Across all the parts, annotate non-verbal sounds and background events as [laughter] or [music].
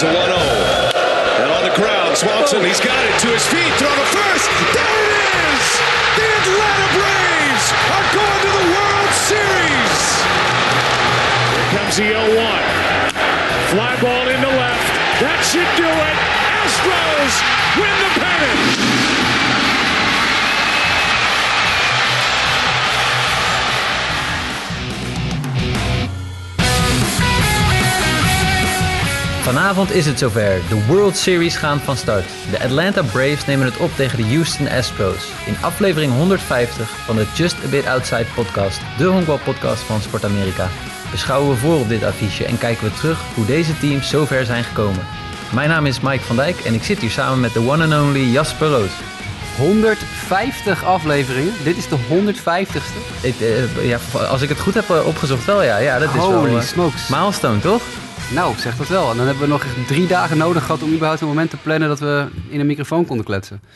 is a 1 0. And on the ground, Swanson, he's got it to his feet, throw to first. There it is! The Atlanta Braves are going to the World Series! Here comes the 0 1. Fly ball into left. That should do it. Vanavond is het zover. De World Series gaan van start. De Atlanta Braves nemen het op tegen de Houston Astros. In aflevering 150 van de Just A Bit Outside podcast, de honkbalpodcast van Sport Amerika, beschouwen we voor op dit affiche en kijken we terug hoe deze teams zo ver zijn gekomen. Mijn naam is Mike van Dijk en ik zit hier samen met de one and only Jasper Roos. 150 afleveringen. Dit is de 150ste. Ik, eh, ja, als ik het goed heb eh, opgezocht wel, ja. ja dat is Holy wel, eh, smokes. milestone, toch? Nou, zeg dat wel. En dan hebben we nog drie dagen nodig gehad om überhaupt een moment te plannen dat we in een microfoon konden kletsen. [laughs]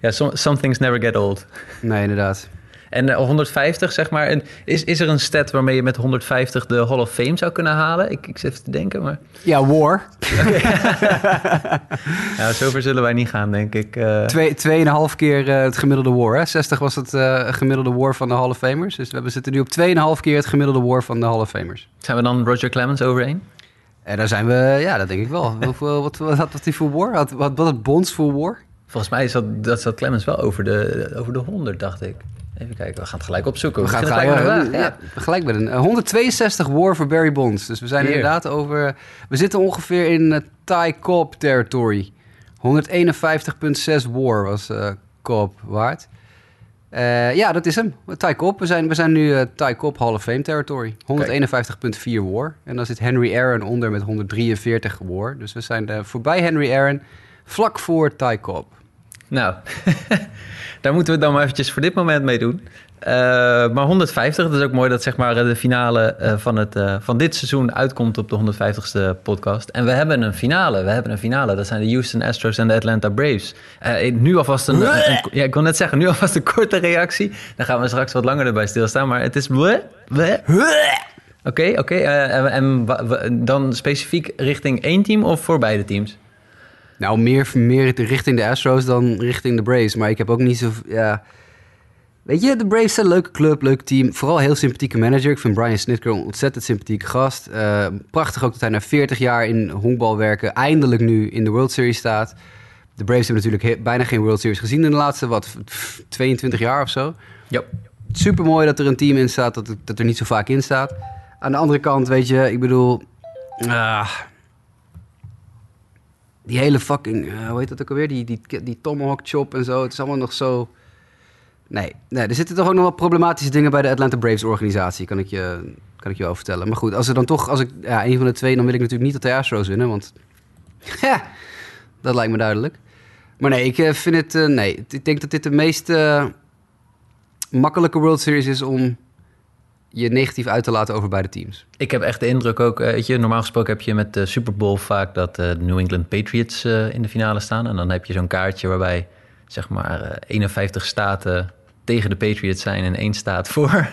Ja, some, some things never get old. Nee, inderdaad. En eh, 150, zeg maar. En is, is er een stat waarmee je met 150 de Hall of Fame zou kunnen halen? Ik, ik zit even te denken, maar... Ja, war. [laughs] Ja, zover zullen wij niet gaan, denk ik. Eh, Twee, tweeënhalf keer eh, het gemiddelde war. Hè? 60 was het eh, gemiddelde war van de Hall of Famers. Dus we hebben- zitten nu op 2,5 keer het gemiddelde war van de Hall of Famers. zijn we dan Roger Clemens overheen? En daar zijn we, ja, dat denk ik wel. Hoeveel, wat, wat had hij voor war? Had, wat, wat had Bonds voor war? Volgens mij is dat, dat zat Clemens wel over de, over de 100, dacht ik. Even kijken, we gaan het gelijk opzoeken. We gaan beginnen gelijk, gelijk met ja, gelijk met een eh, 162 war voor Barry Bonds. Dus we zijn Hier. inderdaad over... We zitten ongeveer in eh, Ty Cobb territory. 151,6 war was eh Cobb waard. Ja, dat is hem. Ty Cobb. We zijn, we zijn nu Ty Cobb Hall of Fame territory. 151,4 war. En dan zit Henry Aaron onder met 143 war. Dus we zijn voorbij Henry Aaron. Vlak voor Ty Cobb. Nou, [laughs] daar moeten we het dan maar eventjes voor dit moment mee doen. Eh, maar 150, dat is ook mooi dat zeg maar, de finale eh, van, het, eh, van dit seizoen uitkomt op de 150ste podcast. En we hebben een finale. We hebben een finale. Dat zijn de Houston Astros en de Atlanta Braves. Nu alvast een, een- een- Ja, ik wil net zeggen, nu alvast een korte reactie. Dan gaan we straks wat langer erbij stilstaan. Maar het is... Oké, oké. en dan specifiek richting één team of voor beide teams? Nou, meer, meer richting de Astros dan richting de Braves. Maar ik heb ook niet zo... Ja. Weet je, de Braves zijn een leuke club, leuk team. Vooral een heel sympathieke manager. Ik vind Brian Snitker een ontzettend sympathieke gast. Eh, prachtig ook dat hij na 40 jaar in honkbal werken... eindelijk nu in de World Series staat. De Braves hebben natuurlijk bijna geen World Series gezien... in de laatste, wat, 22 jaar of zo. Ja. Super mooi dat er een team in staat dat, dat er niet zo vaak in staat. Aan de andere kant, weet je, ik bedoel... ah, die hele fucking, eh, hoe heet dat ook alweer? Die, die, die tomahawk chop en zo. Het is allemaal nog zo... Nee, nee, er zitten toch ook nog wel problematische dingen bij de Atlanta Braves organisatie, kan ik je, kan ik je wel vertellen. Maar goed, als er dan toch, als ik ja, een van de twee, dan wil ik natuurlijk niet dat de Astros winnen, want [laughs] ja, dat lijkt me duidelijk. Maar nee, ik eh, vind het, eh, nee, ik denk dat dit de meest makkelijke World Series is om je negatief uit te laten over beide teams. Ik heb echt de indruk ook, eh, weet je, normaal gesproken heb je met de Super Bowl vaak dat eh, de New England Patriots eh, in de finale staan. En dan heb je zo'n kaartje waarbij, zeg maar, eh, 51 staten tegen de Patriots zijn en één staat [laughs] voor.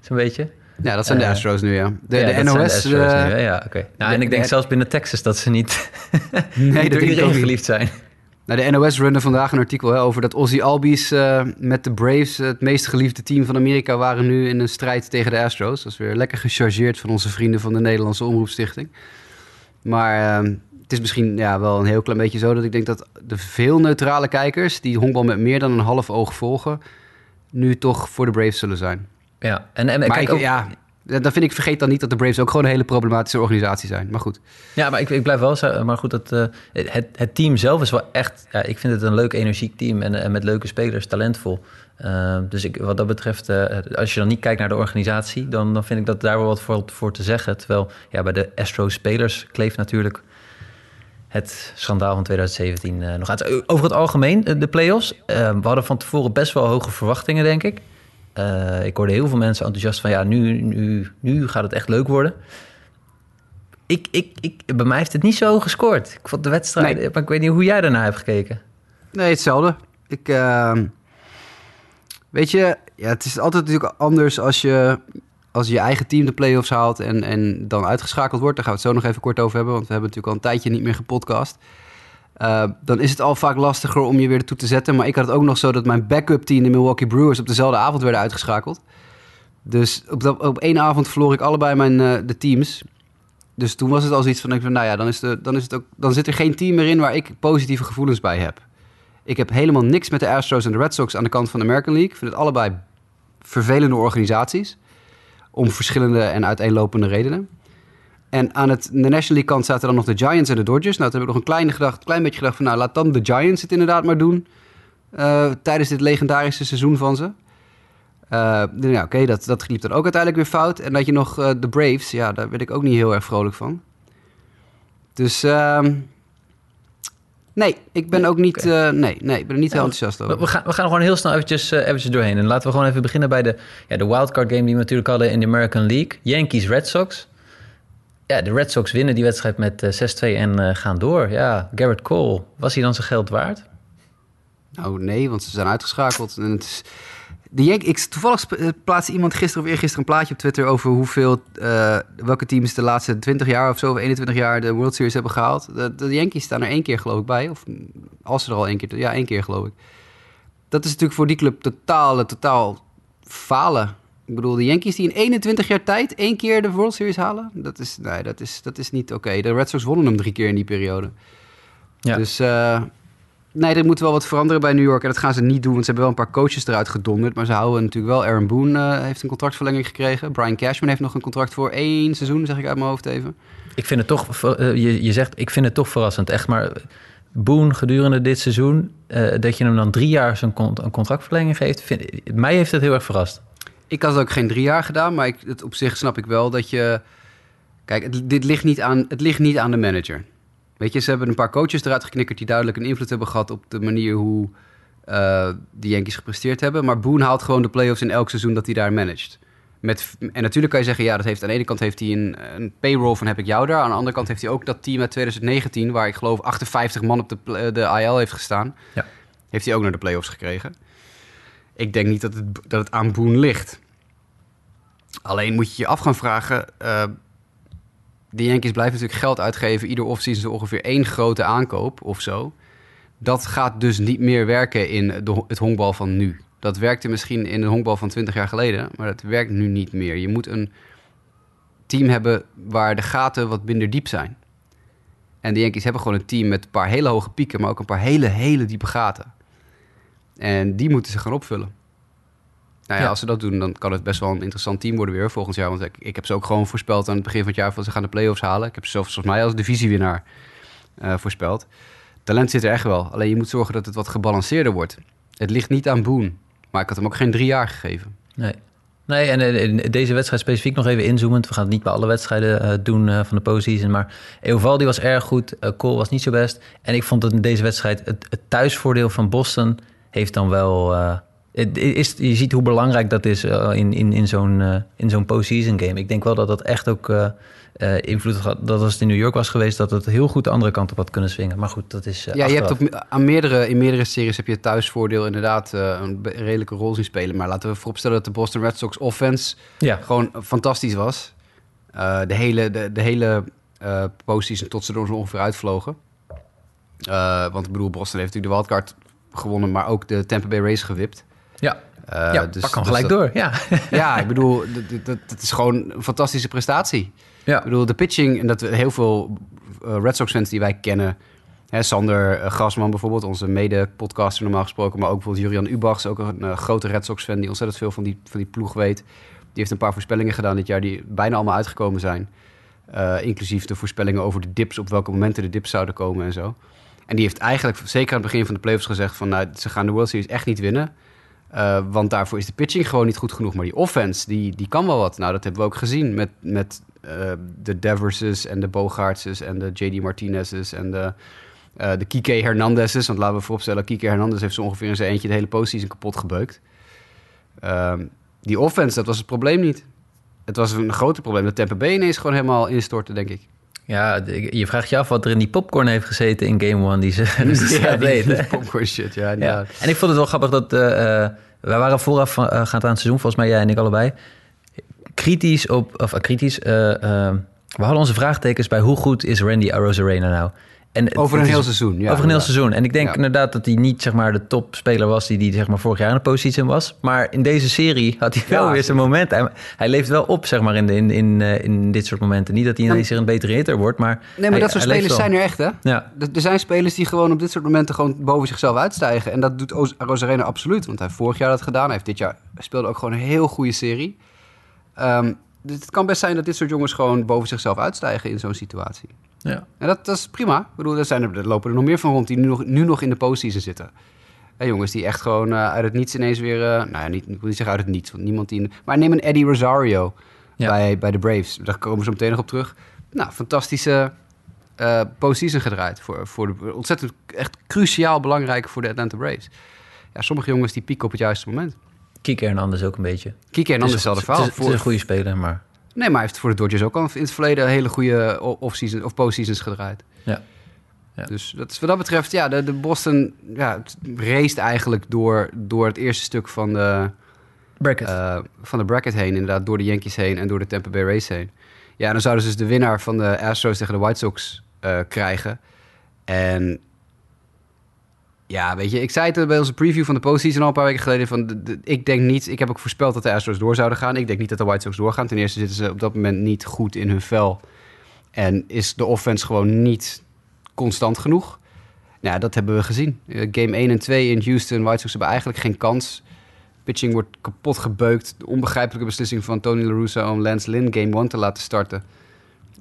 Zo'n beetje. Ja, dat zijn de Astros nu, ja. De, Ja, de NOS... Astros nu, hè? ja, oké. Nou, en ik denk de- zelfs binnen Texas dat ze niet, [laughs] Nee, door iedereen geliefd zijn. Nou, de NOS runde vandaag een artikel hè, over dat Ozzy Albies eh, met de Braves, het meest geliefde team van Amerika, waren nu in een strijd tegen de Astros. Dat is weer lekker gechargeerd van onze vrienden van de Nederlandse Omroepstichting. Maar eh, het is misschien ja, wel een heel klein beetje zo dat ik denk dat de veel neutrale kijkers, die honkbal met meer dan een half oog volgen, nu toch voor de Braves zullen zijn. Ja, en, en maar kijk ik, ook, ja, dan vind ik, vergeet dan niet dat de Braves ook gewoon een hele problematische organisatie zijn. Maar goed. Ja, maar ik, ik blijf wel zeggen, maar goed, dat, eh, het, het team zelf is wel echt, ja, ik vind het een leuk, energiek team en, en met leuke spelers, talentvol. Eh, dus ik, wat dat betreft, eh, als je dan niet kijkt naar de organisatie, dan, dan vind ik dat daar wel wat voor, voor te zeggen. Terwijl ja, bij de Astro-spelers kleeft natuurlijk het schandaal van 2017 eh, nog uit. Over het algemeen, eh, de play-offs. eh, we hadden van tevoren best wel hoge verwachtingen, denk ik. Eh, ik hoorde heel veel mensen enthousiast van, ja, nu, nu, nu gaat het echt leuk worden. Ik, ik, ik, bij mij heeft het niet zo gescoord. Ik vond de wedstrijd, Nee. maar ik weet niet hoe jij daarna hebt gekeken. Nee, hetzelfde. Ik, ehm, weet je, ja, het is altijd natuurlijk anders als je als je eigen team de playoffs haalt en, en dan uitgeschakeld wordt, daar gaan we het zo nog even kort over hebben, want we hebben natuurlijk al een tijdje niet meer gepodcast. Uh, dan is het al vaak lastiger om je weer ertoe te zetten. Maar ik had het ook nog zo dat mijn backup team, de Milwaukee Brewers, op dezelfde avond werden uitgeschakeld. Dus op, op één avond verloor ik allebei mijn, uh, de teams. Dus toen was het al zoiets van, ik nou ja, dan, is de, dan, is het ook, dan zit er geen team meer in waar ik positieve gevoelens bij heb. Ik heb helemaal niks met de Astros en de Red Sox aan de kant van de American League. Ik vind het allebei vervelende organisaties. Om verschillende en uiteenlopende redenen. En aan het, de National League kant zaten dan nog de Giants en de Dodgers. Nou, toen heb ik nog een klein, gedacht, klein beetje gedacht van... nou, laat dan de Giants het inderdaad maar doen... Uh, tijdens dit legendarische seizoen van ze. Uh, ja, oké, dat, dat liep dan ook uiteindelijk weer fout. En dat je nog uh, de Braves, ja, daar werd ik ook niet heel erg vrolijk van. Dus uh, nee, ik ben ook niet, okay. nee, nee, ik ben er niet heel enthousiast over. We gaan, we gaan gewoon heel snel eventjes, eventjes doorheen. En laten we gewoon even beginnen bij de, ja, de wildcard game die we natuurlijk hadden in de American League. Yankees, Red Sox. Ja, de Red Sox winnen die wedstrijd met 6-2 en gaan door. Ja, Garrett Cole, was hij dan zijn geld waard? Nou, nee, want ze zijn uitgeschakeld. En de Yankees, ik, toevallig plaatste iemand gisteren of eergisteren een plaatje op Twitter over hoeveel, welke teams de laatste 20 jaar of zo, of 21 jaar de World Series hebben gehaald. De, de Yankees staan er één keer geloof ik bij, of als ze er al één keer, ja één keer geloof ik. Dat is natuurlijk voor die club totaal, totaal falen. Ik bedoel, de Yankees die in 21 jaar tijd één keer de World Series halen, dat is, nee, dat is, dat is niet oké. Okay. De Red Sox wonnen hem drie keer in die periode. Ja. Dus uh, Nee, er moet wel wat veranderen bij New York. En dat gaan ze niet doen, want ze hebben wel een paar coaches eruit gedonderd. Maar ze houden natuurlijk wel... Aaron Boone uh, heeft een contractverlenging gekregen. Brian Cashman heeft nog een contract voor één seizoen, zeg ik uit mijn hoofd even. Ik vind het toch... Uh, je, je zegt, ik vind het toch verrassend. Echt maar... Boone gedurende dit seizoen... Uh, dat je hem dan drie jaar zijn een contractverlenging geeft... Vind, mij heeft het heel erg verrast. Ik had het ook geen drie jaar gedaan, maar ik, het, op zich snap ik wel dat je... Kijk, het, dit ligt niet aan, het ligt niet aan de manager. Weet je, ze hebben een paar coaches eruit geknikkerd die duidelijk een invloed hebben gehad op de manier hoe uh, de Yankees gepresteerd hebben. Maar Boone haalt gewoon de playoffs in elk seizoen dat hij daar managt. Met, en natuurlijk kan je zeggen, ja, dat heeft, aan de ene kant heeft hij een, een payroll van heb ik jou daar. Aan de andere kant heeft hij ook dat team uit 2019, waar ik geloof 58 man op de, de IL heeft gestaan. Ja. Heeft hij ook naar de playoffs gekregen. Ik denk niet dat het, dat het aan Boone ligt. Alleen moet je je af gaan vragen, uh, de Yankees blijven natuurlijk geld uitgeven. Ieder offseason ongeveer één grote aankoop of zo. Dat gaat dus niet meer werken in de, het honkbal van nu. Dat werkte misschien in de honkbal van 20 jaar geleden, maar dat werkt nu niet meer. Je moet een team hebben waar de gaten wat minder diep zijn. En de Yankees hebben gewoon een team met een paar hele hoge pieken, maar ook een paar hele, hele diepe gaten. En die moeten ze gaan opvullen. Nou ja, als ze dat doen, dan kan het best wel een interessant team worden weer volgend jaar. Want ik, ik heb ze ook gewoon voorspeld aan het begin van het jaar... van ze gaan de play-offs halen. Ik heb ze zelfs volgens mij als divisiewinnaar uh, voorspeld. Talent zit er echt wel. Alleen je moet zorgen dat het wat gebalanceerder wordt. Het ligt niet aan Boone. Maar ik had hem ook geen drie jaar gegeven. Nee. Nee, en in deze wedstrijd specifiek nog even inzoomend. We gaan het niet bij alle wedstrijden uh, doen uh, van de postseason. Maar Eovaldi was erg goed. Cole was niet zo best. En ik vond dat in deze wedstrijd het, het thuisvoordeel van Boston... heeft dan wel is, je ziet hoe belangrijk dat is uh, in, in, in zo'n uh, in zo'n postseason game. Ik denk wel dat dat echt ook uh, invloed had. Dat als het in New York was geweest, dat het heel goed de andere kant op had kunnen swingen. Maar goed, dat is. ja, je hebt op, aan meerdere, in meerdere series heb je het thuisvoordeel inderdaad een redelijke rol zien spelen. Maar laten we vooropstellen dat de Boston Red Sox offense ja. gewoon fantastisch was. de hele, de, de hele postseason tot ze er ongeveer uitvlogen. want ik bedoel, Boston heeft natuurlijk de wildcard gewonnen, maar ook de Tampa Bay Race gewipt. Ja, uh, ja dus, pak hem dus gelijk door. Ja. [laughs] ja, ik bedoel, [laughs] het is gewoon een fantastische prestatie. Ja. Ik bedoel, de pitching, en dat we heel veel uh, Red Sox-fans die wij kennen... Hè, Sander uh, Grasman bijvoorbeeld, onze mede-podcaster normaal gesproken... maar ook bijvoorbeeld Jurian Ubachs, ook een grote Red Sox-fan... die ontzettend veel van die, van die ploeg weet. Die heeft een paar voorspellingen gedaan dit jaar... die bijna allemaal uitgekomen zijn. inclusief de voorspellingen over de dips, op welke momenten de dips zouden komen en zo. En die heeft eigenlijk, zeker aan het begin van de playoffs gezegd... van nou, ze gaan de World Series echt niet winnen... Uh, want daarvoor is de pitching gewoon niet goed genoeg. Maar die offense, die, die kan wel wat. Nou, dat hebben we ook gezien met, met uh, de Deverses en de Bogaertses en de J.D. Martinez's en de, uh, de Kike Hernandez's. Want laten we vooropstellen, Kike Hernandez heeft zo ongeveer in zijn eentje de hele postseason kapot gebeukt. Ehm, die offense, dat was het probleem niet. Het was een groter probleem dat Tampa Bay ineens gewoon helemaal instortte, denk ik. Ja, je vraagt je af wat er in die popcorn heeft gezeten in Game One die ze [laughs] ja, die, popcorn shit, ja, ja, En ik vond het wel grappig dat... Uh, wij waren vooraf uh, gaan aan het seizoen, volgens mij jij en ik allebei. kritisch op, of uh, kritisch, we hadden onze vraagtekens bij hoe goed is Randy Arozarena nou? En over een heel is, seizoen, ja. Over een heel seizoen. En ik denk ja. inderdaad dat hij niet zeg maar, de topspeler was die, die zeg maar, vorig jaar in de positie was. Maar in deze serie had hij wel weer zijn moment. Hij, hij, leeft wel op zeg maar, in, in, in, uh, in dit soort momenten. Niet dat hij ineens weer een betere hitter wordt, maar Nee, maar hij, dat soort spelers zijn er echt, hè? Ja. Er zijn spelers die gewoon op dit soort momenten gewoon boven zichzelf uitstijgen. En dat doet Rosarena absoluut. Want hij heeft vorig jaar dat gedaan. Hij heeft dit jaar speelde ook gewoon een heel goede serie. Um, het kan best zijn dat dit soort jongens gewoon boven zichzelf uitstijgen in zo'n situatie. Ja. En dat, dat is prima. Ik bedoel, er, zijn er, er lopen er nog meer van rond die nu nog, nu nog in de postseason zitten. En jongens die echt gewoon uh, uit het niets ineens weer... Uh, nou ja, niet, ik wil niet zeggen uit het niets, want niemand die... Maar neem een Eddie Rosario ja. bij, bij de Braves. Daar komen we zo meteen nog op terug. Nou, fantastische uh, postseason gedraaid. Voor, voor de, ontzettend, echt cruciaal belangrijk voor de Atlanta Braves. Ja, sommige jongens die pieken op het juiste moment. Kike Hernandez ook een beetje. Kike Hernandez hetzelfde verhaal. Het is, het is een goede speler, maar... Nee, maar hij heeft voor de Dodgers ook al in het verleden hele goede off-season of postseasons gedraaid. Ja. ja. Dus dat is, wat dat betreft, ja, de, de Boston ja, race eigenlijk door, door het eerste stuk van de bracket. Uh, van de bracket heen, inderdaad, door de Yankees heen en door de Tampa Bay Race heen. Ja, dan zouden ze dus de winnaar van de Astros tegen de White Sox uh, krijgen. En ja, weet je, ik zei het bij onze preview van de postseason al een paar weken geleden. Van ik denk niet, ik heb ook voorspeld dat de Astros door zouden gaan. Ik denk niet dat de White Sox doorgaan. Ten eerste zitten ze op dat moment niet goed in hun vel. En is de offense gewoon niet constant genoeg. Nou, dat hebben we gezien. Game 1 en 2 in Houston. White Sox hebben eigenlijk geen kans. Pitching wordt kapot gebeukt. De onbegrijpelijke beslissing van Tony La Russa om Lance Lynn Game 1 te laten starten.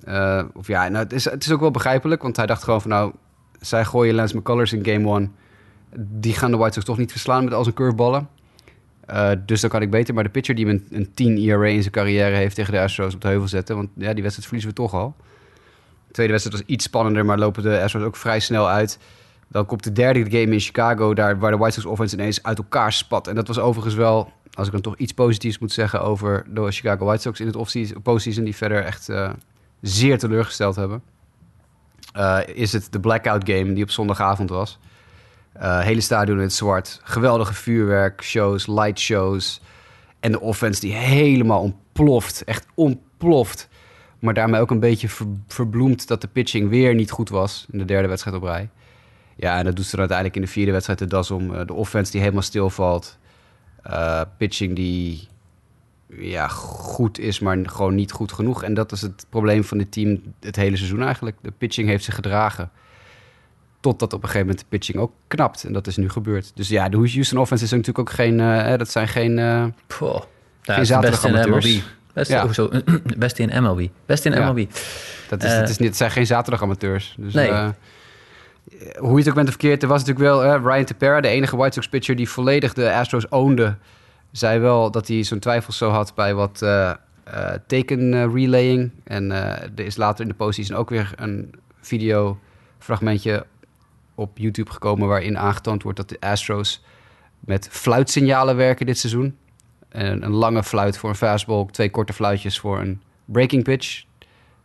Uh, of ja, nou, het, is, het is ook wel begrijpelijk. Want hij dacht gewoon van nou, zij gooien Lance McCullers in Game 1 die gaan de White Sox toch niet verslaan met al zijn curveballen. Uh, dus dan kan ik beter maar de pitcher die een, een 10 ERA in zijn carrière heeft tegen de Astros op de heuvel zetten. Want ja, die wedstrijd verliezen we toch al. De tweede wedstrijd was iets spannender, maar lopen de Astros ook vrij snel uit. Dan komt de derde game in Chicago, daar waar de White Sox offense ineens uit elkaar spat. En dat was overigens wel, als ik dan toch iets positiefs moet zeggen over de Chicago White Sox in het postseason, die verder echt uh, zeer teleurgesteld hebben. Uh, is het de blackout game die op zondagavond was. Uh, hele stadion in het zwart. Geweldige vuurwerk, shows, light shows. En de offense die helemaal ontploft. Echt ontploft. Maar daarmee ook een beetje ver, verbloemd dat de pitching weer niet goed was. In de derde wedstrijd op rij. Ja, en dat doet ze dan uiteindelijk in de vierde wedstrijd de das om. Uh, de offense die helemaal stilvalt. Uh, pitching die ja, goed is, maar gewoon niet goed genoeg. En dat is het probleem van dit team het hele seizoen eigenlijk. De pitching heeft zich gedragen. Totdat op een gegeven moment de pitching ook knapt. En dat is nu gebeurd. Dus ja, de Houston offense is natuurlijk ook geen... Uh, dat zijn geen, uh, Poh. geen ja, zaterdag amateurs. Best, ja. oh, zo, best in MLB. Best in ja. MLB. Dat, is, uh, dat is niet, het zijn geen zaterdag amateurs. Dus, nee. Uh, hoe je het ook bent of verkeerd, er was natuurlijk wel uh, Ryan Tepera, de enige White Sox pitcher die volledig de Astros oonde, zei wel dat hij zo'n twijfels zo had bij wat uh, teken relaying. En er is later in de postseason ook weer een videofragmentje op YouTube gekomen waarin aangetoond wordt dat de Astros met fluitsignalen werken dit seizoen. En een lange fluit voor een fastball, twee korte fluitjes voor een breaking pitch.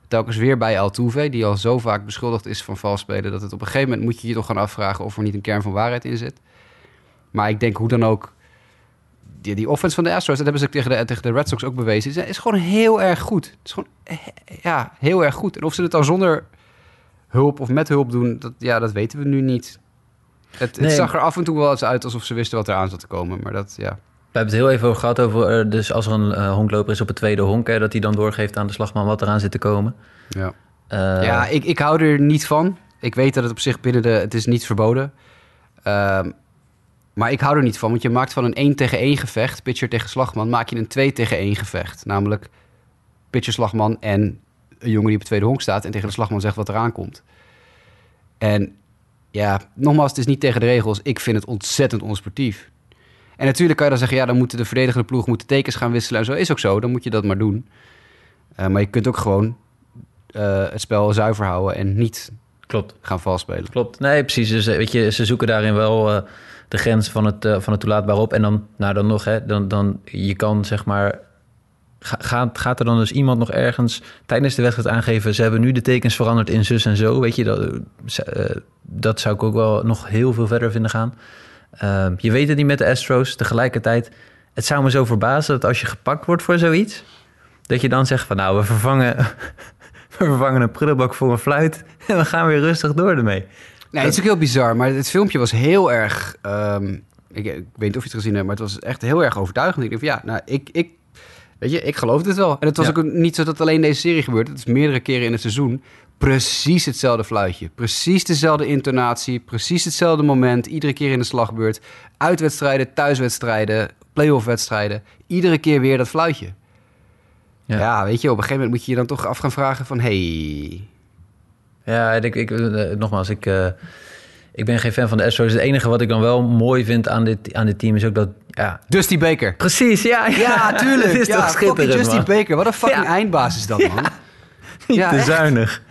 Telkens weer bij Altuve, die al zo vaak beschuldigd is van vals spelen... dat het op een gegeven moment moet je je toch gaan afvragen... of er niet een kern van waarheid in zit. Maar ik denk hoe dan ook... Die, die offense van de Astros, dat hebben ze tegen de, tegen de Red Sox ook bewezen... is, is gewoon heel erg goed. Het is gewoon ja, heel erg goed. En of ze het dan zonder hulp of met hulp doen, dat, ja, dat weten we nu niet. Het, nee. het zag er af en toe wel eens uit alsof ze wisten wat er aan zat te komen. Maar dat, ja... We hebben het heel even over gehad over, uh, dus als er een uh, honkloper is op het tweede honk, hè, dat hij dan doorgeeft aan de slagman wat eraan zit te komen. Ja, uh, ja ik, ik hou er niet van. Ik weet dat het op zich binnen de, het is niet verboden. Ehm, maar ik hou er niet van, want je maakt van een 1 tegen 1 gevecht, pitcher tegen slagman, maak je een 2 tegen 1 gevecht. Namelijk pitcher, slagman en een jongen die op het tweede honk staat en tegen de slagman zegt wat eraan komt. En ja, nogmaals, het is niet tegen de regels. Ik vind het ontzettend onsportief. En natuurlijk kan je dan zeggen, ja, dan moeten de verdedigende ploeg moeten tekens gaan wisselen. En zo is ook zo, dan moet je dat maar doen. Uh, maar je kunt ook gewoon uh, het spel zuiver houden en niet Klopt. gaan valspelen. Klopt, nee, precies. Dus weet je, ze zoeken daarin wel uh, de grens van het, van het toelaatbaar op. En dan, nou dan nog, hè, dan, dan je kan zeg maar Gaat, gaat er dan dus iemand nog ergens tijdens de wedstrijd aangeven... ze hebben nu de tekens veranderd in zus en zo? Weet je, dat, uh, dat zou ik ook wel nog heel veel verder vinden gaan. Uh, je weet het niet met de Astros. Tegelijkertijd, het zou me zo verbazen dat als je gepakt wordt voor zoiets... Dat je dan zegt van nou, we vervangen, [laughs] we vervangen een prullenbak voor een fluit [laughs] en we gaan weer rustig door ermee. Nee, het is ook heel bizar, maar het filmpje was heel erg... ehm, ik, ik weet niet of je het gezien hebt, maar het was echt heel erg overtuigend. Ik dacht van, ja, nou, ik, ik, weet je, ik geloof dit wel. En het was Ja. ook niet zo dat alleen deze serie gebeurt. Het is meerdere keren in het seizoen precies hetzelfde fluitje. Precies dezelfde intonatie, precies hetzelfde moment. Iedere keer in de slagbeurt. Uitwedstrijden, thuiswedstrijden, playoff-wedstrijden. Iedere keer weer dat fluitje. Ja. Ja. weet je, op een gegeven moment moet je je dan toch af gaan vragen van... hey, Ja, ik, ik, eh, nogmaals, ik, eh, ik ben geen fan van de Astros. Het enige wat ik dan wel mooi vind aan dit, aan dit team is ook dat... Ja, Dusty Baker. precies, ja. Ja, tuurlijk. Het is ja, toch schitterend, Justy man. Baker. Wat een fucking Ja. eindbaas is dat, man. Niet [laughs] Ja, te echt. zuinig.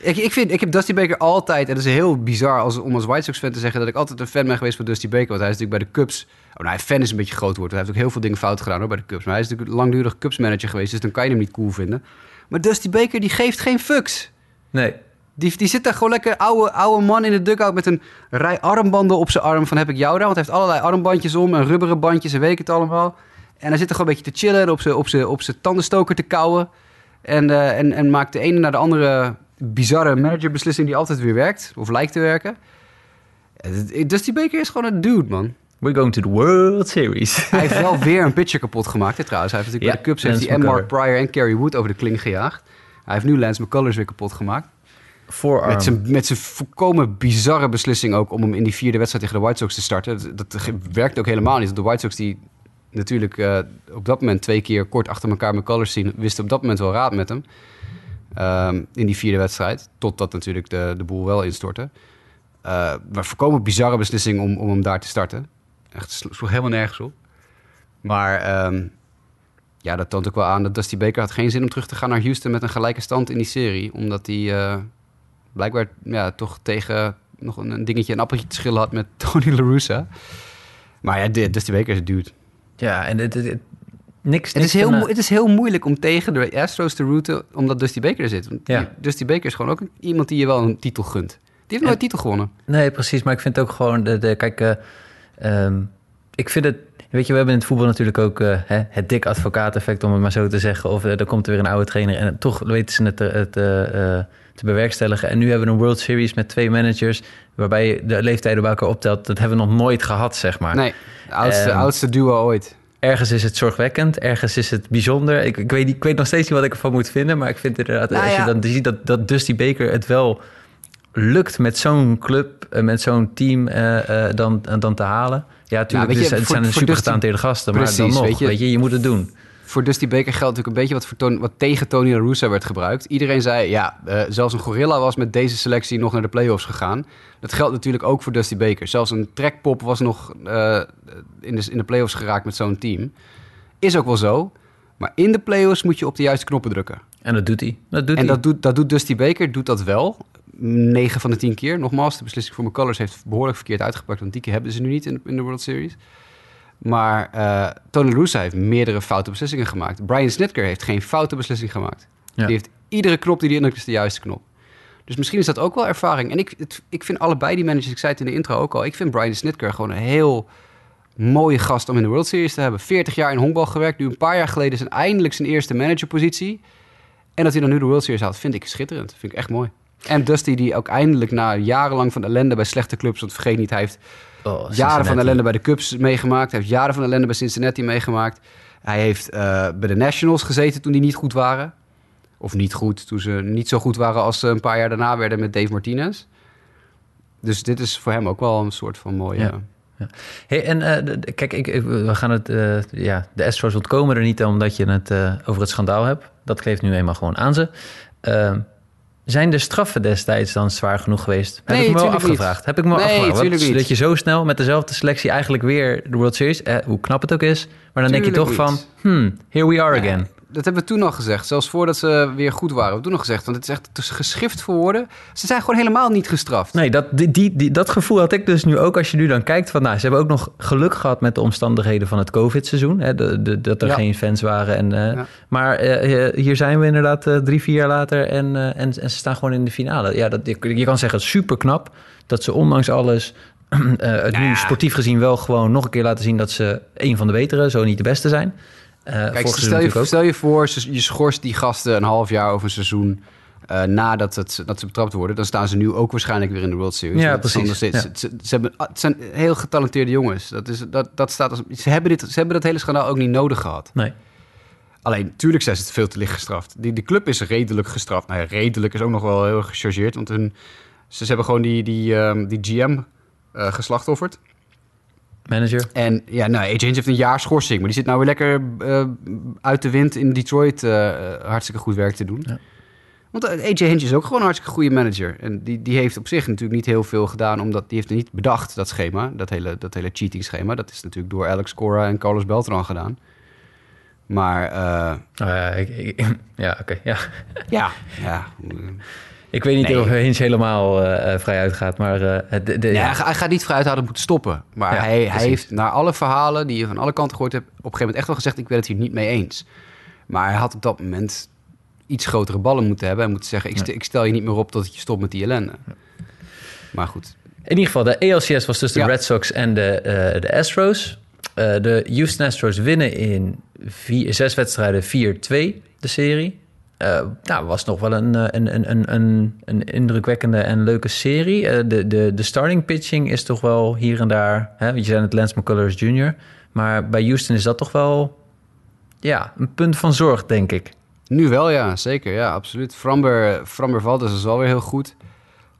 Ik, ik, vind, ik heb Dusty Baker altijd... En dat is heel bizar als, om als White Sox fan te zeggen... dat ik altijd een fan ben geweest van Dusty Baker. Want hij is natuurlijk bij de Cubs... Oh, nou, fan is een beetje groot woord. Hij heeft ook heel veel dingen fout gedaan hoor, bij de Cubs. Maar hij is natuurlijk langdurig Cubs manager geweest. Dus dan kan je hem niet cool vinden. Maar Dusty Baker, die geeft geen fucks. Nee, Die, die zit daar gewoon lekker oude, oude man in de dugout met een rij armbanden op zijn arm. Van heb ik jou daar? Want hij heeft allerlei armbandjes om en rubberen bandjes en weet ik het allemaal. En hij zit er gewoon een beetje te chillen en op zijn, op zijn, op zijn tandenstoker te kauwen. En, eh, en, en maakt de ene naar de andere bizarre managerbeslissing die altijd weer werkt. Of lijkt te werken. Eh, Dusty Baker is gewoon een dude, man. we're going to the World Series. [laughs] Hij heeft wel [laughs] weer een pitcher kapot gemaakt, hè, trouwens. Hij heeft natuurlijk Ja, bij de Cubs heeft Lance hij en Mark. Pryor en Kerry Wood over de kling gejaagd. Hij heeft nu Lance McCullers weer kapot gemaakt. Met zijn, met zijn volkomen bizarre beslissing ook om hem in die vierde wedstrijd tegen de White Sox te starten. Dat, ge- werkt ook helemaal niet. De White Sox die natuurlijk eh, op dat moment twee keer kort achter elkaar McCullers zien, wisten op dat moment wel raad met hem. Ehm, in die vierde wedstrijd. Totdat natuurlijk de, de boel wel instortte. Eh maar volkomen bizarre beslissing om, om hem daar te starten. Echt slo- sloeg helemaal nergens op. Maar ehm, ja, dat toont ook wel aan dat Dusty Baker had geen zin om terug te gaan naar Houston met een gelijke stand in die serie. Omdat hij eh, blijkbaar ja, toch tegen nog een, een dingetje, een appeltje te schillen had met [laughs] Tony La Russa. Maar ja, dit- Dusty Baker is een dude. Ja, en het, het, het- niks... Het is, heel, het is heel moeilijk om tegen de Astros te rooten omdat Dusty Baker er zit. Want Ja. Dusty Baker is gewoon ook iemand die je wel een titel gunt. Die heeft nooit En- titel gewonnen. Nee, precies. Maar ik vind ook gewoon... De, de, kijk, eh, ehm, ik vind het... Weet je, we hebben in het voetbal natuurlijk ook eh, hè, het dik advocaat-effect, om het maar zo te zeggen. Of eh, er komt er weer een oude trainer en toch weten ze het, het te bewerkstelligen. En nu hebben we een World Series met twee managers, waarbij je de leeftijden bij elkaar optelt. Dat hebben we nog nooit gehad, zeg maar. Nee, oudste, Ehm, oudste duo ooit. Ergens is het zorgwekkend, ergens is het bijzonder. Ik, ik, weet, ik weet nog steeds niet wat ik ervan moet vinden, maar ik vind inderdaad, Nou als ja. je dan ziet dat, dat Dusty Baker het wel lukt met zo'n club, eh, met zo'n team eh, eh, dan, dan te halen. Ja, natuurlijk, weet je, het voor- zijn voor super getalenteerde gasten, maar Precies, dan nog, weet weet je. je, je, moet het doen. Voor Dusty Baker geldt natuurlijk een beetje wat, voor wat tegen Tony La Russa werd gebruikt. Iedereen zei, ja, eh, zelfs een gorilla was met deze selectie nog naar de playoffs gegaan. Dat geldt natuurlijk ook voor Dusty Baker. Zelfs een trekpop was nog eh, in, de, in de playoffs geraakt met zo'n team. Is ook wel zo. Maar in de playoffs moet je op de juiste knoppen drukken. En dat doet hij. Dat doet En dat doet, dat doet Dusty Baker, doet dat wel. 9 van de 10 keer. Nogmaals, de beslissing voor McCullers heeft behoorlijk verkeerd uitgepakt. Want die keer hebben ze nu niet in, in de World Series. Maar eh Tony Russa heeft meerdere foute beslissingen gemaakt. Brian Snitker heeft geen foute beslissing gemaakt. Ja. Die heeft iedere knop die hij indrukt is de juiste knop. Dus misschien is dat ook wel ervaring. En ik, het, ik vind allebei die managers, ik zei het in de intro ook al... ik vind Brian Snitker gewoon een heel mooie gast om in de World Series te hebben. 40 jaar in honkbal gewerkt. Nu een paar jaar geleden zijn eindelijk zijn eerste managerpositie. En dat hij dan nu de World Series haalt, vind ik schitterend. Vind ik echt mooi. En Dusty, die ook eindelijk na jarenlang van ellende bij slechte clubs... want vergeet niet, hij heeft Oh, jaren van ellende bij de Cubs meegemaakt. Hij heeft jaren van ellende bij Cincinnati meegemaakt. Hij heeft eh, bij de Nationals gezeten toen die niet goed waren. Of niet goed, toen ze niet zo goed waren als ze een paar jaar daarna werden met Dave Martinez. Dus dit is voor hem ook wel een soort van mooie... Ja. Hey, en eh, de- kijk, ik, ik- we gaan het, eh, ja, de Astros ontkomen er niet omdat je het over het schandaal hebt. Dat geeft nu eenmaal gewoon aan ze. Zijn de straffen destijds dan zwaar genoeg geweest? Heb ik me wel niet. afgevraagd. Heb ik me Nee, afgevraagd. Dat je zo snel met dezelfde selectie eigenlijk weer de World Series, eh, hoe knap het ook is, maar dan denk je toch van, hmm, here we are again. Dat hebben we toen al gezegd. Zelfs voordat ze weer goed waren. We hebben toen al gezegd. Want het is echt het is geschift voor woorden. Ze zijn gewoon helemaal niet gestraft. Nee, dat, die, die, die- dat gevoel had ik dus nu ook als je nu dan kijkt van... Nou, ze hebben ook nog geluk gehad met de omstandigheden van het COVID-seizoen. Hè, de, de, dat er Ja. geen fans waren. En, eh, Ja. Maar eh, eh, hier zijn we inderdaad eh, drie, vier jaar later en, en, en ze staan gewoon in de finale. Ja, dat, je, je kan zeggen, super knap dat ze ondanks alles... [clears throat] het nu ja. sportief gezien wel gewoon nog een keer laten zien... dat ze een van de betere, zo niet de beste zijn. Eh, Kijk, stel je, stel je voor, je schorst die gasten een half jaar of een seizoen eh, nadat het, dat ze betrapt worden. Dan staan ze nu ook waarschijnlijk weer in de World Series. Ja, precies, Ze, ze hebben, ah, het zijn heel getalenteerde jongens. Dat is, dat, dat staat als, ze, hebben dit, ze hebben dat hele schandaal ook niet nodig gehad. Nee. Alleen, natuurlijk zijn ze het veel te licht gestraft. Die, die club is redelijk gestraft. Nou ja, redelijk is ook nog wel heel gechargeerd. Want hun, ze, ze hebben gewoon die, die, ehm, die GM eh geslachtofferd. Manager. En ja, nou, AJ heeft een jaar schorsing. Maar die zit nou weer lekker eh, uit de wind in Detroit eh, hartstikke goed werk te doen. Ja. Want eh, AJ Hinch is ook gewoon een hartstikke goede manager. En die, die heeft op zich natuurlijk niet heel veel gedaan... omdat die heeft er niet bedacht, dat schema. Dat hele, dat hele cheating schema. Dat is natuurlijk door Alex Cora en Carlos Beltran gedaan. Maar eh, Nou ik- [laughs] ja oké. ja. ja, [laughs] ja. Ik weet niet Nee. of Hinch helemaal eh, eh, vrij uitgaat, maar eh, het- de, de, Ja, ja. hij, ga- hij gaat niet vooruit hadden moeten stoppen. Maar Ja, hij, hij heeft naar alle verhalen die je van alle kanten gehoord hebt... op een gegeven moment echt wel gezegd... ik ben het hier niet mee eens. Maar hij had op dat moment iets grotere ballen moeten hebben... en moeten zeggen, ik, st- ik stel je niet meer op tot je stopt met die ellende. Maar goed, In ieder geval, de ALCS was tussen Ja. de Red Sox en de, de Astros. De Houston Astros winnen in vier, zes wedstrijden 4-2 de serie. Eh nou, was nog wel een, eh, een, een, een, een, een indrukwekkende en leuke serie. Eh, de, de, de starting pitching is toch wel hier en daar... Hè, je zei het Lance McCullers Jr. Maar bij Houston is dat toch wel ja, een punt van zorg, denk ik. nu wel ja, zeker. Ja, absoluut. Framber, Framber Valdez is wel weer heel goed.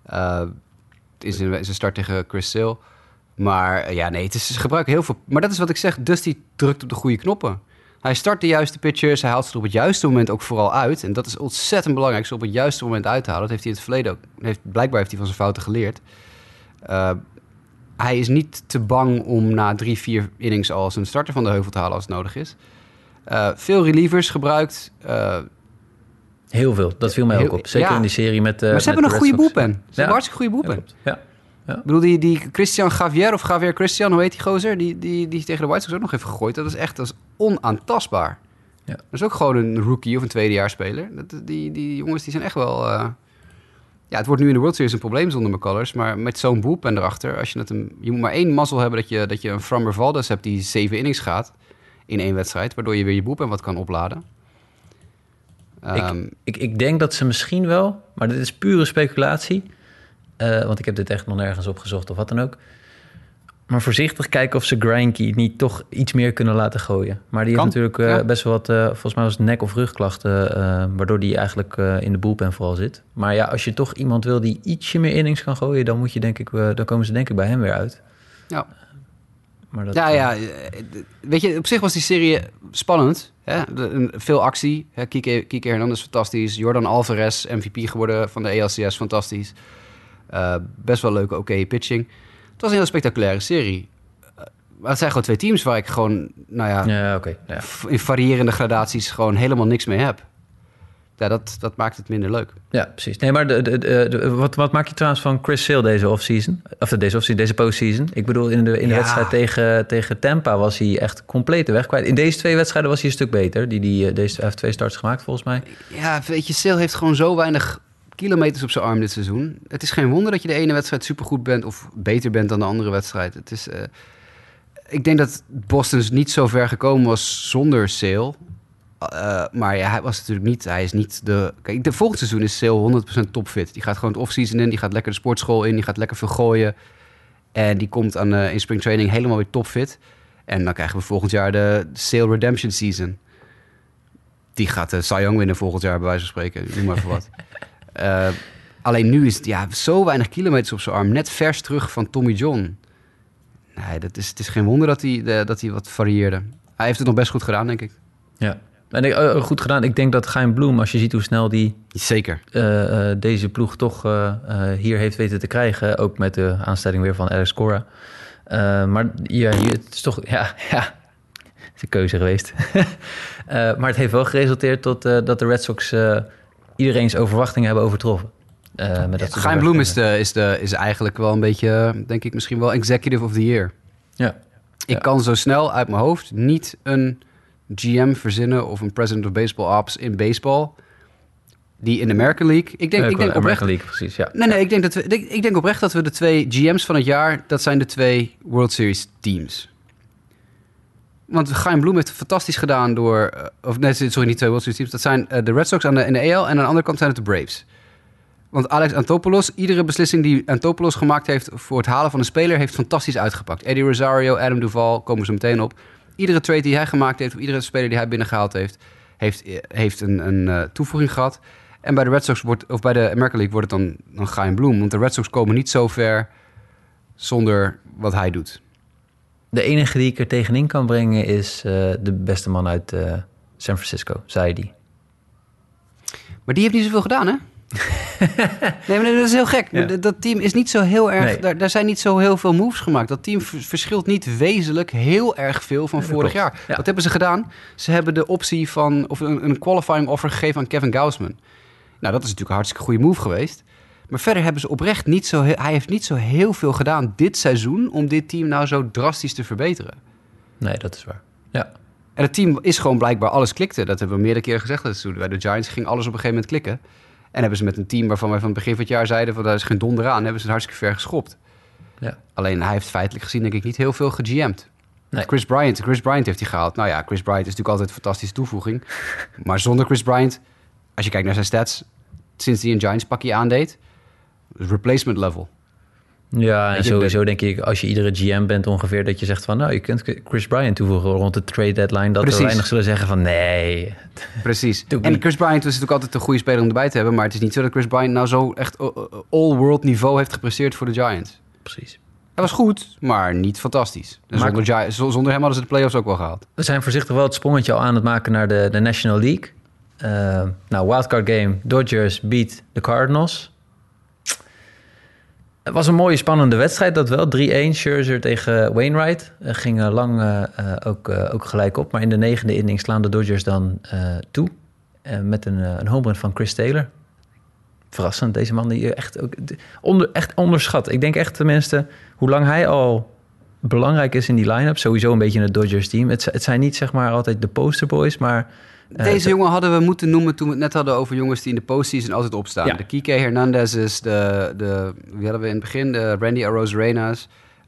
Eh, het is zijn start tegen Chris. Maar eh, ja, nee, het is, ze gebruiken heel veel... Maar dat is wat ik zeg, Dusty drukt op de goede knoppen. Hij start de juiste pitchers, hij haalt ze er op het juiste moment ook vooral uit. En dat is ontzettend belangrijk, ze op het juiste moment uit te halen. Dat heeft hij in het verleden ook... Heeft, blijkbaar heeft hij van zijn fouten geleerd. Eh, hij is niet te bang om na drie, vier innings al zijn starter van de heuvel te halen als het nodig is. Eh, veel relievers gebruikt. Eh, Heel veel, dat viel mij Heel- ook op. Zeker ja. in die serie met maar ze met hebben een de goede boelpen. Ze hebben een hartstikke goede Ja, boelpen. klopt. Ja. Ik bedoel, die, die Christian Javier of Javier Christian, hoe heet die gozer? Die, die, die tegen de White Sox ook nog even gegooid. Dat is echt dat is onaantastbaar. Ja. Dat is ook gewoon een rookie of een tweedejaarsspeler. Dat, die, die jongens die zijn echt wel... eh, Ja, het wordt nu in de World Series een probleem zonder McCullers. Maar met zo'n bullpen erachter, als je, het een, je moet maar één mazzel hebben dat je, dat je een Framber Valdez hebt die zeven innings gaat in één wedstrijd. Waardoor je weer je bullpen wat kan opladen. Ehm, Ik, ik denk dat ze misschien wel, maar dit is pure speculatie. Eh, want ik heb dit echt nog nergens opgezocht of wat dan ook. Maar voorzichtig kijken of ze Grinky niet toch iets meer kunnen laten gooien. Maar die Kan, heeft natuurlijk eh, ja. best wel wat, eh, volgens mij was het nek- of rugklachten, waardoor die eigenlijk in de bullpen vooral zit. Maar ja, als je toch iemand wil die ietsje meer innings kan gooien, dan moet je denk ik, dan komen ze denk ik bij hem weer uit. ja. Maar dat, Ja, ja. Weet je, op zich was die serie spannend. Hè? Veel actie. Hè? Kike, Kike Hernandez fantastisch. Jordan Alvarez, MVP geworden van de ALCS, fantastisch. Eh, best wel leuke, oké pitching. Het was een heel spectaculaire serie. Eh, maar het zijn gewoon twee teams waar ik gewoon, nou ja, Ja, oké. ja. in variërende gradaties gewoon helemaal niks mee heb. Ja, dat, dat maakt het minder leuk. Ja, precies. Nee, maar de, de, wat, wat maak je trouwens van Chris Sale deze offseason? Of de- deze offseason, deze postseason? Ik bedoel, in de, in de Ja. wedstrijd tegen, tegen Tampa was hij echt compleet de weg kwijt. In deze twee wedstrijden was hij een stuk beter. Die, die, eh, deze, hij heeft twee starts gemaakt, volgens mij. Ja, weet je, Sale heeft gewoon zo weinig kilometers op zijn arm dit seizoen. Het is geen wonder dat je de ene wedstrijd supergoed bent of beter bent dan de andere wedstrijd. Het is, eh, ik denk dat Boston niet zo ver gekomen was zonder Sale. Eh, maar ja, hij was natuurlijk niet, hij is niet de... Kijk, de volgende seizoen is Sale 100% topfit. Die gaat gewoon het offseason in, die gaat lekker de sportschool in, die gaat lekker veel gooien. En die komt aan, eh, in springtraining helemaal weer topfit. En dan krijgen we volgend jaar de Sale Redemption Season. Die gaat de Cy winnen volgend jaar, bij wijze van spreken. Noem maar even wat. [laughs] Eh, alleen nu is het ja, zo weinig kilometers op zijn arm. Net vers terug van Tommy John. Nee, dat is, het is geen wonder dat hij, eh, dat hij wat varieerde. Hij heeft het nog best goed gedaan, denk ik. Ja. En ik, eh, goed gedaan. Ik denk dat Gein Bloem, als je ziet hoe snel die Zeker. eh, deze ploeg toch hier heeft weten te krijgen. Ook met de aanstelling weer van Alex Cora. Maar ja, hier- het is toch... Ja, [laughs] ja, het is een keuze geweest. [laughs] Maar het heeft wel geresulteerd tot dat de Red Sox iedereen's overwachtingen hebben overtroffen. Eh, met dat Bloem is, de, is, de, is eigenlijk wel een beetje, denk ik, misschien wel Executive of the Year. Ja. Ik Ja. kan zo snel uit mijn hoofd niet een GM verzinnen of een President of Baseball Ops in baseball die in de American League. Ik denk, ik denk oprecht. League, precies. Ja. Nee, nee, ik denk, dat we, ik, ik denk oprecht dat we de twee GM's van het jaar, dat zijn de twee World Series teams. Want Chaim Bloem heeft het fantastisch gedaan door... eh, of nee, sorry, niet twee Series teams. Dat zijn eh, de Red Sox aan de, in de AL en aan de andere kant zijn het de Braves. Want Alex Antopoulos, iedere beslissing die Antopoulos gemaakt heeft... voor het halen van een speler, heeft fantastisch uitgepakt. Eddie Rosario, Adam Duval, komen ze meteen op. Iedere trade die hij gemaakt heeft... of iedere speler die hij binnengehaald heeft... heeft, eh, heeft een, een toevoeging gehad. En bij de Red Sox wordt, of bij de American League wordt het dan, dan Bloem. Want de Red Sox komen niet zo ver zonder wat hij doet. De enige die ik er tegenin kan brengen is eh, de beste man uit eh, San Francisco, zei die. Maar die heeft niet zoveel gedaan, hè? [laughs] nee, maar dat is heel gek. Ja. Dat- team is niet zo heel erg... Nee. Daar, daar zijn niet zo heel veel moves gemaakt. Dat team verschilt niet wezenlijk heel erg veel van vorig jaar. Ja. Wat hebben ze gedaan? Ze hebben de optie van... of een, een qualifying offer gegeven aan Kevin Gausman. Nou, dat is natuurlijk een hartstikke goede move geweest. Maar verder hebben ze oprecht niet zo... Hij heeft niet zo heel veel gedaan dit seizoen... om dit team nou zo drastisch te verbeteren. Nee, dat is waar. Ja, En het team is gewoon blijkbaar alles klikte. Dat hebben we meerdere keren gezegd. Dat toen bij de Giants ging alles op een gegeven moment klikken. En hebben ze met een team waarvan wij van het begin van het jaar zeiden... van daar is geen donder aan, hebben ze het hartstikke ver geschopt. ja. Alleen hij heeft feitelijk gezien denk ik niet heel veel gegm'd. Nee. Chris Bryant, Chris Bryant heeft hij gehaald. Nou ja, Chris Bryant is natuurlijk altijd een fantastische toevoeging. maar zonder Chris Bryant, als je kijkt naar zijn stats... sinds hij een Giants pakje aandeed... replacement level. Ja, en sowieso denk ik, als je iedere GM bent ongeveer, dat je zegt van, nou, je kunt Chris Bryant toevoegen rond de trade deadline, dat Precies. er weinig zullen zeggen van, nee. Precies. [laughs] En. Chris Bryant was natuurlijk altijd een goede speler om erbij te hebben... maar het is niet zo dat Chris Bryant nou zo echt uh, uh, all-world niveau heeft gepresteerd voor de Giants. Precies. Hij was goed, maar niet fantastisch. En zonder, Gi- zonder hem hadden ze de playoffs ook wel gehaald. We zijn voorzichtig wel het sprongetje al aan het maken naar de, de National League. Eh, nou, wildcard game, Dodgers beat de Cardinals. Het was een mooie spannende wedstrijd, dat wel. 3-1, Scherzer tegen Wainwright. Ging eh, lang eh, eh, ook, eh, ook gelijk op. Maar in de negende inning slaan de Dodgers dan toe. met een, een home run van Chris Taylor. Verrassend, deze man die echt, ook, de- onder, echt onderschat. Ik denk echt tenminste, hoe lang hij al belangrijk is in die line-up. Sowieso een beetje in het Dodgers team. Het, het zijn niet zeg maar altijd de posterboys, maar... eh, Deze jongen hadden we moeten noemen toen we het net hadden over jongens die in de postseason altijd opstaan. Ja. De Kike Hernandez is de, de, wie hadden we in het begin? De Randy Arozarena.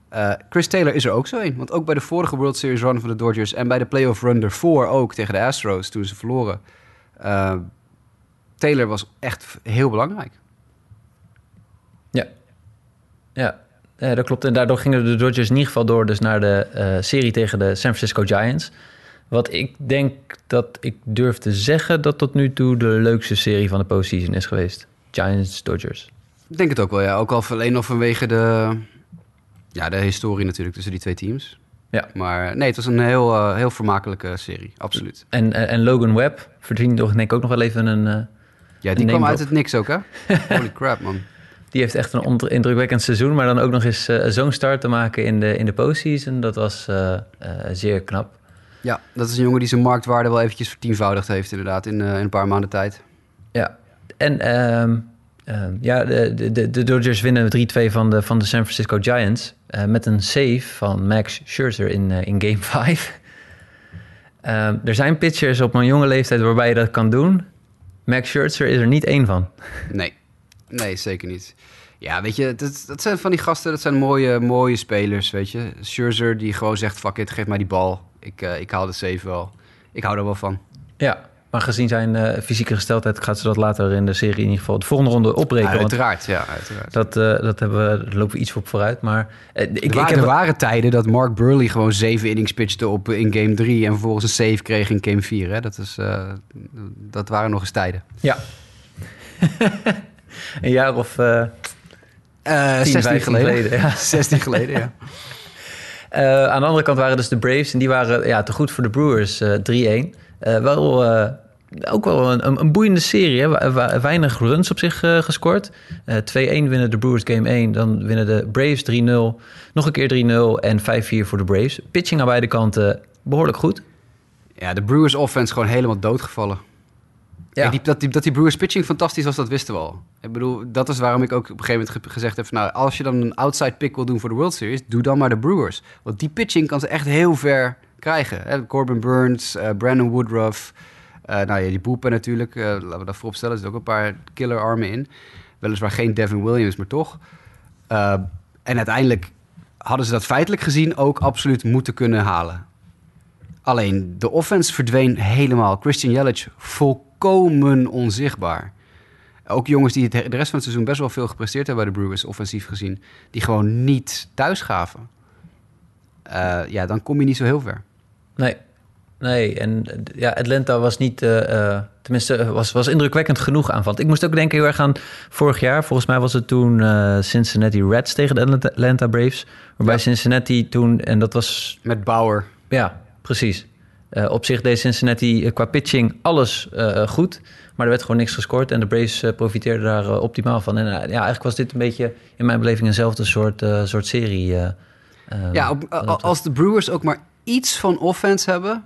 Eh Chris Taylor is er ook zo een. Want ook bij de vorige World Series run van de Dodgers en bij de playoff run ervoor ook tegen de Astros toen ze verloren. eh, Taylor was echt heel belangrijk. Ja. Ja. Ja, dat klopt. En daardoor gingen de Dodgers in ieder geval door dus naar de serie tegen de San Francisco Giants. Wat ik denk dat ik durf te zeggen dat tot nu toe de leukste serie van de postseason is geweest. Giants-Dodgers. Ik denk het ook wel, ja. Ook al alleen al vanwege de, ja, de historie natuurlijk tussen die twee teams. Ja. Maar nee, het was een heel, eh, heel vermakelijke serie, absoluut. En, en, en Logan Webb verdient toch denk ik ook nog wel even een... eh, Ja, die Een kwam uit het niks ook, hè? [laughs] Holy crap, man. die heeft echt een indrukwekkend seizoen. Maar dan ook nog eens eh, zo'n start te maken in de, in de postseason. Dat was eh, eh, zeer knap. Ja, dat is een jongen die zijn marktwaarde wel eventjes vertienvoudigd heeft, inderdaad, in, eh, in een paar maanden tijd. Ja, en ehm, ehm, ja, de, de, de Dodgers winnen 3-2 van de, van de San Francisco Giants. eh, met een save van Max Scherzer in, eh, in Game [laughs] 5. Ehm, er zijn pitchers op mijn jonge leeftijd waarbij je dat kan doen. Max Scherzer is er niet één van. Nee, nee, zeker niet. Ja, weet je, dat, dat zijn van die gasten, dat zijn mooie, mooie spelers, weet je. Scherzer die gewoon zegt, fuck it, geef mij die bal. Ik, eh, ik haal de save wel. Ik hou er wel van. Ja, maar gezien zijn eh, fysieke gesteldheid gaat ze dat later in de serie in ieder geval de volgende ronde opbreken. want uiteraard, ja, uiteraard. dat, eh, dat hebben we, daar lopen we iets op vooruit. Maar ik, er, ik waren, heb er waren tijden dat Mark Burley gewoon zeven innings pitchte op in game 3 en vervolgens een save kreeg in game 4. Hè? Dat, is, dat waren nog eens tijden. Ja. [laughs] een jaar of eh Eh 10, 16 15 geleden. geleden, ja. [laughs] 16 geleden, ja. Eh, aan de andere kant waren dus de Braves en die waren ja, te goed voor de Brewers eh 3-1. Eh, wel, eh, ook wel een, een, boeiende serie. Hè? Weinig runs op zich gescoord. Eh 2-1 winnen de Brewers game 1. Dan winnen de Braves 3-0. Nog een keer 3-0 en 5-4 voor de Braves. Pitching aan beide kanten behoorlijk goed. Ja, de Brewers offense gewoon helemaal doodgevallen. Ja. Die, dat, die, Brewers pitching fantastisch was, dat wisten we al. Ik bedoel, dat is waarom ik ook op een gegeven moment ge- gezegd heb... van, nou, als je dan een outside pick wil doen voor de World Series... doe dan maar de Brewers. Want die pitching kan ze echt heel ver krijgen. Hè? Corbin Burns, eh, Brandon Woodruff... eh, nou ja, die Boepen natuurlijk. eh, laten we dat voorop stellen. Er zitten ook een paar killer armen in. Weliswaar geen Devin Williams, maar toch. En uiteindelijk hadden ze dat feitelijk gezien ook absoluut moeten kunnen halen. Alleen de offense verdween helemaal. Christian Jelic volkomen onzichtbaar. Ook jongens die het- de rest van het seizoen best wel veel gepresteerd hebben bij de Brewers, offensief gezien, die gewoon niet thuis gaven. Eh, ja, dan kom je niet zo heel ver. Nee, nee. En ja, Atlanta was niet, eh, eh, tenminste, was, was indrukwekkend genoeg aanvallend. Ik moest ook denken heel erg aan vorig jaar. Volgens mij was het toen Cincinnati Reds tegen de Atlanta, Atlanta Braves. Waarbij Ja. Cincinnati toen, en dat was, Met Bauer. ja, precies. Eh, op zich deed Cincinnati eh, qua pitching alles eh, goed. Maar er werd gewoon niks gescoord. En de Braves profiteerden daar optimaal van. En ja, eigenlijk was dit een beetje in mijn beleving eenzelfde soort, soort serie. Ja, op- als de Brewers ook maar iets van offense hebben,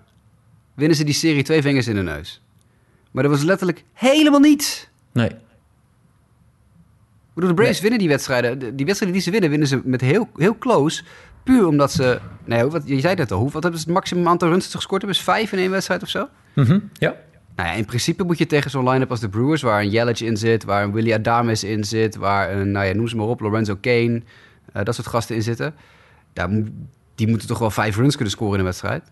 winnen ze die serie twee vingers in de neus. Maar dat was letterlijk helemaal niets. Nee, Ik bedoel, de Braves Nee. winnen die wedstrijden. De- Die wedstrijden die ze winnen, winnen ze met heel, heel close. Puur omdat ze... Nee, wat, je zei het al. Hoe, wat hebben ze het maximum aantal runs dat ze gescoord hebben? Is vijf in één wedstrijd of zo? Mhm, ja. Nou ja, in principe moet je tegen zo'n line-up als de Brewers... waar een Yelich in zit, waar een Willie Adames in zit... waar een, nou ja, noem ze maar op, Lorenzo Kane... eh, dat soort gasten in zitten. Mo- die moeten toch wel vijf runs kunnen scoren in een wedstrijd?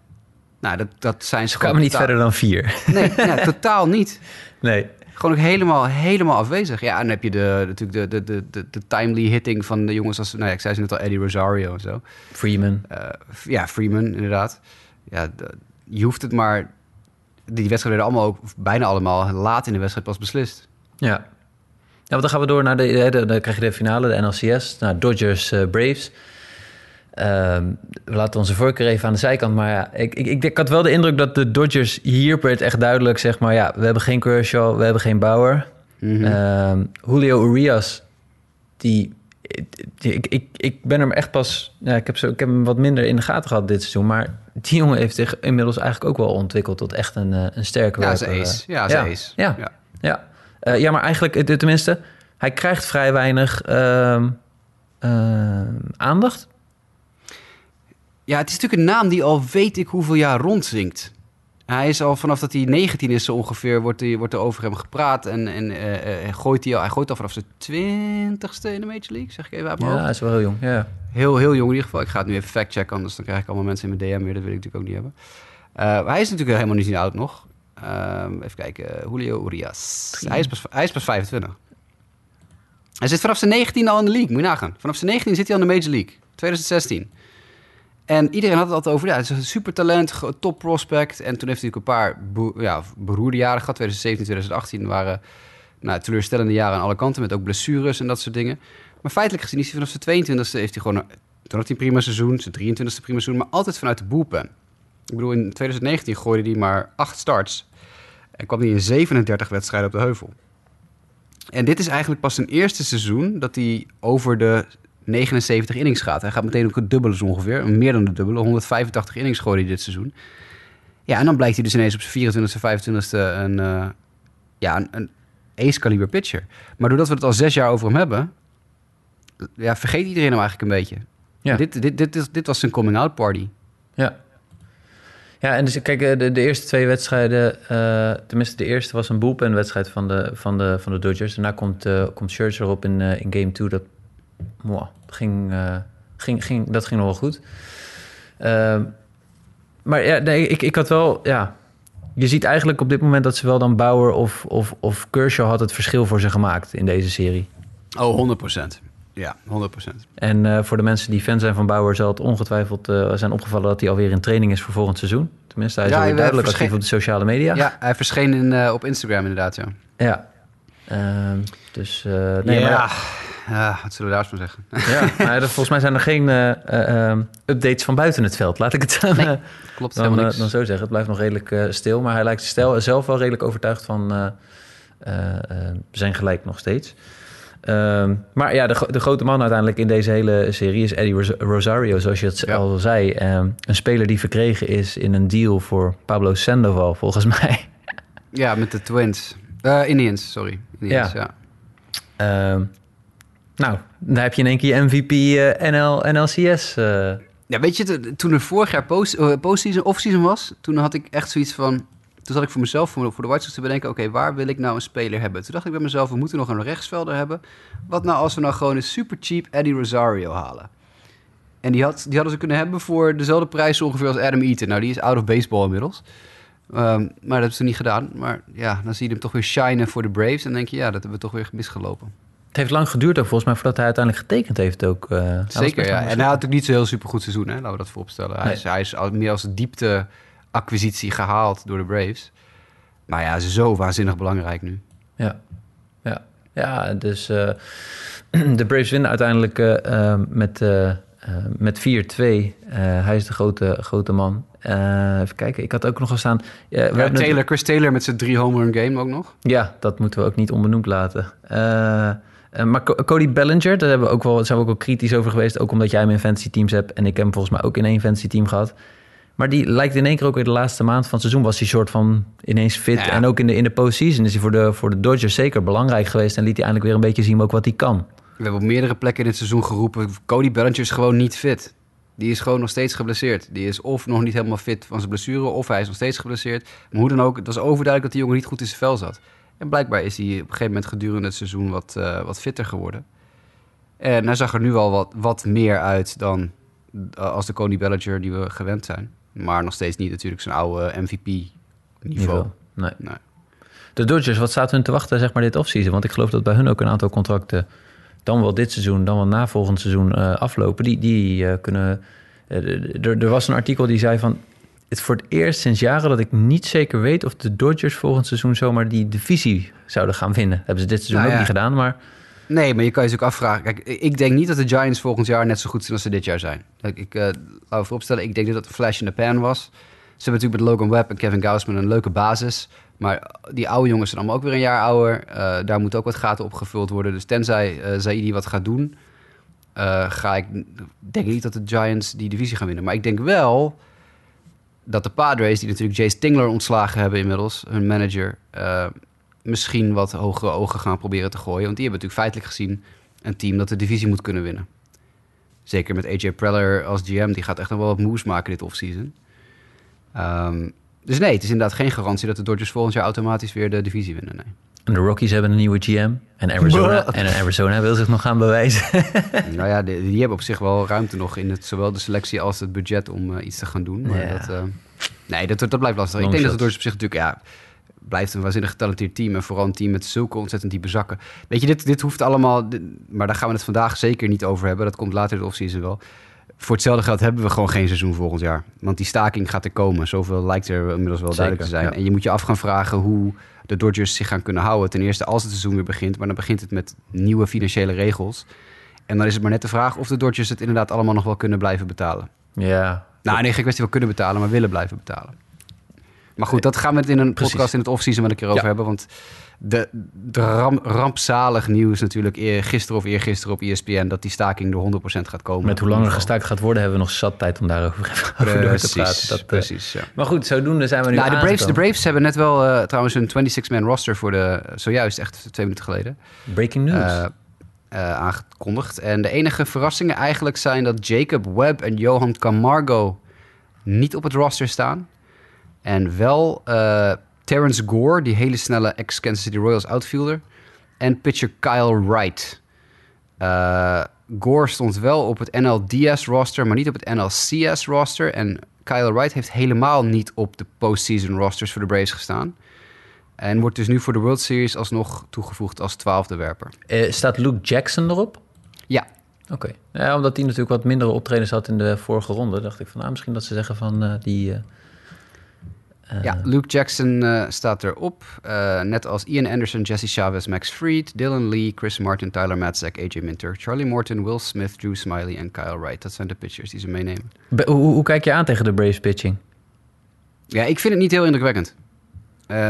Nou, dat, dat zijn ze kwamen niet verder dan vier. Nee, [laughs] totaal niet. Nee. Gewoon ook helemaal, helemaal afwezig. Ja, en dan heb je de, natuurlijk de, de, de, de, de timely hitting van de jongens als... Nou ja, ik zei ze net al, Eddie Rosario en zo. Freeman. Eh, ja, Freeman, inderdaad. Ja, je hoeft het maar... Die wedstrijden werden allemaal ook, bijna allemaal, laat in de wedstrijd pas beslist. Ja. Ja, want dan gaan we door naar de- dan krijg je de finale, de NLCS. Nou, Dodgers, eh, Braves. Ehm, we laten onze voorkeur even aan de zijkant. Maar ja, ik, ik, ik, ik had wel de indruk dat de Dodgers hier werd echt duidelijk, zeg maar, ja, we hebben geen Kershaw, we hebben geen Bauer. Mhm. Ehm, Julio Urias, die, die- ik, ik, ik ben hem echt pas, ja, ik, heb zo, ik heb hem wat minder in de gaten gehad dit seizoen, maar die jongen heeft zich inmiddels eigenlijk ook wel ontwikkeld tot echt een, eh, een sterke Ja, ze werper. ace. Ja. Ja, Ja. ja. Eh, ja, maar eigenlijk, eh, tenminste, hij krijgt vrij weinig ehm, aandacht. Ja, het is natuurlijk een naam die al weet ik hoeveel jaar rondzinkt. Hij is al vanaf dat hij 19 is zo ongeveer, wordt, hij, wordt er over hem gepraat. En, en eh, eh, gooit hij, al, hij gooit al vanaf zijn twintigste in de Major League, zeg ik even uit mijn Ja, hoofd. hij is wel heel jong. Ja. Heel, heel jong in ieder geval. Ik ga het nu even factchecken, anders dan krijg ik allemaal mensen in mijn DM weer. Dat wil ik natuurlijk ook niet hebben. Eh, hij is natuurlijk helemaal niet zo oud nog. Ehm, even kijken. Julio Urias. Hij is, pas, hij is pas 25. Hij zit vanaf zijn 19 al in de league. Moet je nagaan. Vanaf zijn 19 zit hij al in de Major League. 2016. En iedereen had het altijd over, ja, het is een super talent, ge- top prospect. En toen heeft hij ook een paar ja, beroerde jaren gehad. 2017, 2018 waren nou, teleurstellende jaren aan alle kanten, met ook blessures en dat soort dingen. Maar feitelijk gezien is hij vanaf zijn 22e heeft hij gewoon, een- toen had hij een prima seizoen, zijn 23e prima seizoen, maar altijd vanuit de bullpen. Ik bedoel, in 2019 gooide hij maar acht starts en kwam hij in 37 wedstrijden op de heuvel. En dit is eigenlijk pas zijn eerste seizoen dat hij over de 79 innings gaat. Hij gaat meteen ook het dubbele zo ongeveer. Meer dan de dubbele. 185 innings gooide hij dit seizoen. Ja, en dan blijkt hij dus ineens op zijn 24e, 25e een, eh, ja, een, een ace-kaliber pitcher. Maar doordat we het al zes jaar over hem hebben... Ja, vergeet iedereen hem eigenlijk een beetje. Ja. Dit, dit, dit, dit was zijn coming-out party. Ja. Ja, en dus kijk, eh, de, de eerste twee wedstrijden, eh, tenminste de eerste was een bullpen-wedstrijd van de, van, de, van de Dodgers. Daarna komt, komt Scherzer op in, in game 2. Dat mwah, ging, eh, ging, ging, dat ging nog wel goed. Ehm, maar ja, nee, ik, ik had wel, ja... Je ziet eigenlijk op dit moment dat ze wel dan Bauer of, of, of Kershaw had het verschil voor ze gemaakt in deze serie. Oh, 100 procent. Ja, 100 procent. En eh, voor de mensen die fan zijn van Bauer zal het ongetwijfeld eh, zijn opgevallen dat hij alweer in training is voor volgend seizoen. Tenminste, hij is Ja, alweer duidelijk verscheen- actief op de sociale media. Ja, hij verscheen in, op Instagram inderdaad, ja. Ja. Ehm, dus nee, nee, ja. maar, Ja, wat zullen we daar eens van zeggen? ja, maar [laughs] er- volgens mij zijn er geen eh, eh, ehm, updates van buiten het veld. Laat ik het dan, Nee, eh, Klopt dan, helemaal eh, niks. dan zo zeggen. Het blijft nog redelijk eh, stil, maar hij lijkt stel, zelf wel redelijk overtuigd van eh, eh, eh, zijn gelijk nog steeds. Ehm, maar ja, de, de grote man uiteindelijk in deze hele serie is Eddie Ros- Rosario, zoals je het Ja. al zei. Ehm, een speler die verkregen is in een deal voor Pablo Sandoval, volgens [laughs] mij. Ja, met de Twins. Eh, Indians, sorry. Indians, Ja. ja. Ehm, nou, daar heb je in één keer je MVP eh, NL, NLCS. eh. Ja, weet je, to- toen er vorig jaar eh, postseason, offseason was, toen had ik echt zoiets van... Toen zat ik voor mezelf, voor, de White Sox te bedenken... oké, waar wil ik nou een speler hebben? Toen dacht ik bij mezelf, we moeten nog een rechtsvelder hebben. Wat nou als we nou gewoon een super cheap Eddie Rosario halen? En die, had, die hadden ze kunnen hebben voor dezelfde prijs ongeveer als Adam Eaton. Nou, die is out of baseball inmiddels. Ehm, maar dat hebben ze niet gedaan. Maar ja, dan zie je hem toch weer shinen voor de Braves. En denk je, ja, dat hebben we toch weer misgelopen. Het heeft lang geduurd ook volgens mij voordat hij uiteindelijk getekend heeft ook. uh, was Zeker, ja. En hij had ook niet zo'n heel supergoed seizoen, hè? laten we dat vooropstellen. Hij, Nee. is, hij is al- meer als een diepte-acquisitie gehaald door de Braves. Maar ja, zo waanzinnig belangrijk nu. Ja, ja. ja dus eh, [clears throat] de Braves winnen uiteindelijk eh, eh, met, eh, eh, met 4-2. Eh, hij is de grote, grote man. Eh, even kijken, ik had ook nog gestaan. Uh, we Ja, hebben het- Taylor, Chris Taylor met zijn drie home run game ook nog. Ja, dat moeten we ook niet onbenoemd laten. Eh, eh, maar Co- Cody Bellinger, daar hebben we ook wel, zijn we ook wel kritisch over geweest. Ook omdat jij hem in fantasy teams hebt. En ik heb hem volgens mij ook in één fantasy team gehad. Maar die lijkt in één keer ook weer de laatste maand van het seizoen... was hij soort van ineens fit. Ja. En ook in de, in de postseason is hij voor de, voor de Dodgers zeker belangrijk geweest. En liet hij eindelijk weer een beetje zien ook wat hij kan. We hebben op meerdere plekken in het seizoen geroepen... Cody Bellinger is gewoon niet fit. Die is gewoon nog steeds geblesseerd. Die is of nog niet helemaal fit van zijn blessure... of hij is nog steeds geblesseerd. Maar hoe dan ook, het was overduidelijk dat die jongen niet goed in zijn vel zat. En blijkbaar is hij op een gegeven moment gedurende het seizoen... wat, eh, wat fitter geworden. En hij zag er nu al wat, wat meer uit dan eh, als de Cody Bellinger die we gewend zijn. Maar nog steeds niet natuurlijk zijn oude MVP-niveau. Niveau. Nee. Nee. De Dodgers, wat staat hun te wachten zeg maar dit offseason? Want ik geloof dat bij hun ook een aantal contracten... dan wel dit seizoen, dan wel na volgend seizoen eh, aflopen. Die, die kunnen... er was een artikel die zei van... Het voor het eerst sinds jaren dat ik niet zeker weet... of de Dodgers volgend seizoen zomaar die divisie zouden gaan winnen. Dat hebben ze dit seizoen Nou ook ja. niet gedaan, maar... Nee, maar je kan je dus ook afvragen. Kijk, ik denk niet dat de Giants volgend jaar net zo goed zijn als ze dit jaar zijn. Kijk, ik, eh laten we vooropstellen, ik denk dat het een flash in the pan was. Ze hebben natuurlijk met Logan Webb en Kevin Gausman een leuke basis. Maar die oude jongens zijn allemaal ook weer een jaar ouder. Eh, daar moeten ook wat gaten opgevuld worden. Dus tenzij eh Zaidi wat gaat doen, ga ik denk ik niet dat de Giants die divisie gaan winnen. Maar ik denk wel dat de Padres, die natuurlijk Jay Stingler ontslagen hebben inmiddels, hun manager, eh, misschien wat hogere ogen gaan proberen te gooien. Want die hebben natuurlijk feitelijk gezien een team dat de divisie moet kunnen winnen. Zeker met AJ Preller als GM, die gaat echt nog wel wat moves maken dit offseason. Ehm dus nee, het is inderdaad geen garantie dat de Dodgers volgend jaar automatisch weer de divisie winnen. Nee. De Rockies hebben een nieuwe GM. En Arizona, en Arizona wil zich nog gaan bewijzen. [laughs] nou ja, die, die hebben op zich wel ruimte nog in het, zowel de selectie als het budget om eh, iets te gaan doen. Maar Ja. dat, eh, nee, dat, dat blijft lastig. Long ik denk dat shots. Dodgers op zich natuurlijk, ja, blijft een waanzinnig getalenteerd team. En vooral een team met zulke ontzettend diepe zakken. Weet je, dit, dit hoeft allemaal, dit- maar daar gaan we het vandaag zeker niet over hebben. Dat komt later in de offseason wel. Voor hetzelfde geld hebben we gewoon geen seizoen volgend jaar. Want die staking gaat er komen. Zoveel lijkt er inmiddels wel Zeker, duidelijk te zijn. ja. En je moet je af gaan vragen hoe de Dodgers zich gaan kunnen houden. Ten eerste als het seizoen weer begint. Maar dan begint het met nieuwe financiële regels. En dan is het maar net de vraag of de Dodgers het inderdaad allemaal nog wel kunnen blijven betalen. ja, Nou, nee, geen kwestie van kunnen betalen, maar willen blijven betalen. Maar goed, dat gaan we het in een Precies. podcast in het offseason wel een keer over Ja. hebben. Want de, de ram- rampzalig nieuws natuurlijk eer, gisteren of eergisteren op ESPN... dat die staking door 100% gaat komen. met hoe langer gestaakt gaat worden... hebben we nog zat tijd om daarover [laughs] over door te Precies, praten. Dat, eh, precies, ja. Maar goed, zodoende zijn we nu Nou, de Braves, de. Braves hebben net wel eh, trouwens een 26-man roster voor de... zojuist, echt twee minuten geleden. Breaking news. eh, eh, aangekondigd. En de enige verrassingen eigenlijk zijn dat Jacob Webb en Johan Camargo niet op het roster staan. En wel eh, Terrence Gore, die hele snelle ex-Kansas City Royals outfielder. En pitcher Kyle Wright. Eh, Gore stond wel op het NLDS roster, maar niet op het NLCS roster. En Kyle Wright heeft helemaal niet op de postseason rosters voor de Braves gestaan. En wordt dus nu voor de World Series alsnog toegevoegd als twaalfde werper. Eh, staat Luke Jackson erop? Ja, Oké. Ja, omdat hij natuurlijk wat mindere optredens had in de vorige ronde... dacht ik van, nou, misschien dat ze zeggen van eh, die... eh, eh, ja Luke Jackson eh, staat erop. Eh, net als Ian Anderson, Jesse Chavez, Max Fried, Dylan Lee, Chris Martin, Tyler Matzek, AJ Minter, Charlie Morton, Will Smith, Drew Smiley en Kyle Wright. Dat zijn de pitchers die ze meenemen. be- hoe, hoe kijk je aan tegen de Braves pitching? Ja, ik vind het niet heel indrukwekkend.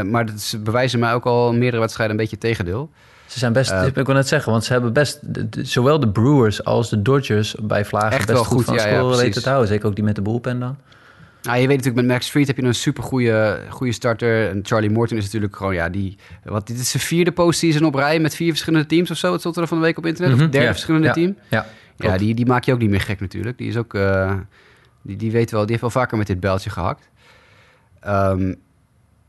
Maar dat ze bewijzen mij ook al meerdere wedstrijden een beetje tegendeel. Ze zijn best, ik wil net zeggen, want ze hebben best, de- de- zowel de Brewers als de Dodgers bij Vlagen best wel goed, goed, van ja, ja, weten te houden. Zeker ook die met de bullpen dan. Nou, je weet natuurlijk, met Max Fried heb je een super goede starter. En Charlie Morton is natuurlijk gewoon, ja, die... Wat, dit is zijn vierde postseason op rij met vier verschillende teams of zo. Het stond er van de week op internet. Of Mhm, derde ja, verschillende ja, team. Ja, Ja, die, die maak je ook niet meer gek natuurlijk. Die is ook... eh, die, die weet wel, die heeft wel vaker met dit bijltje gehakt. Ehm,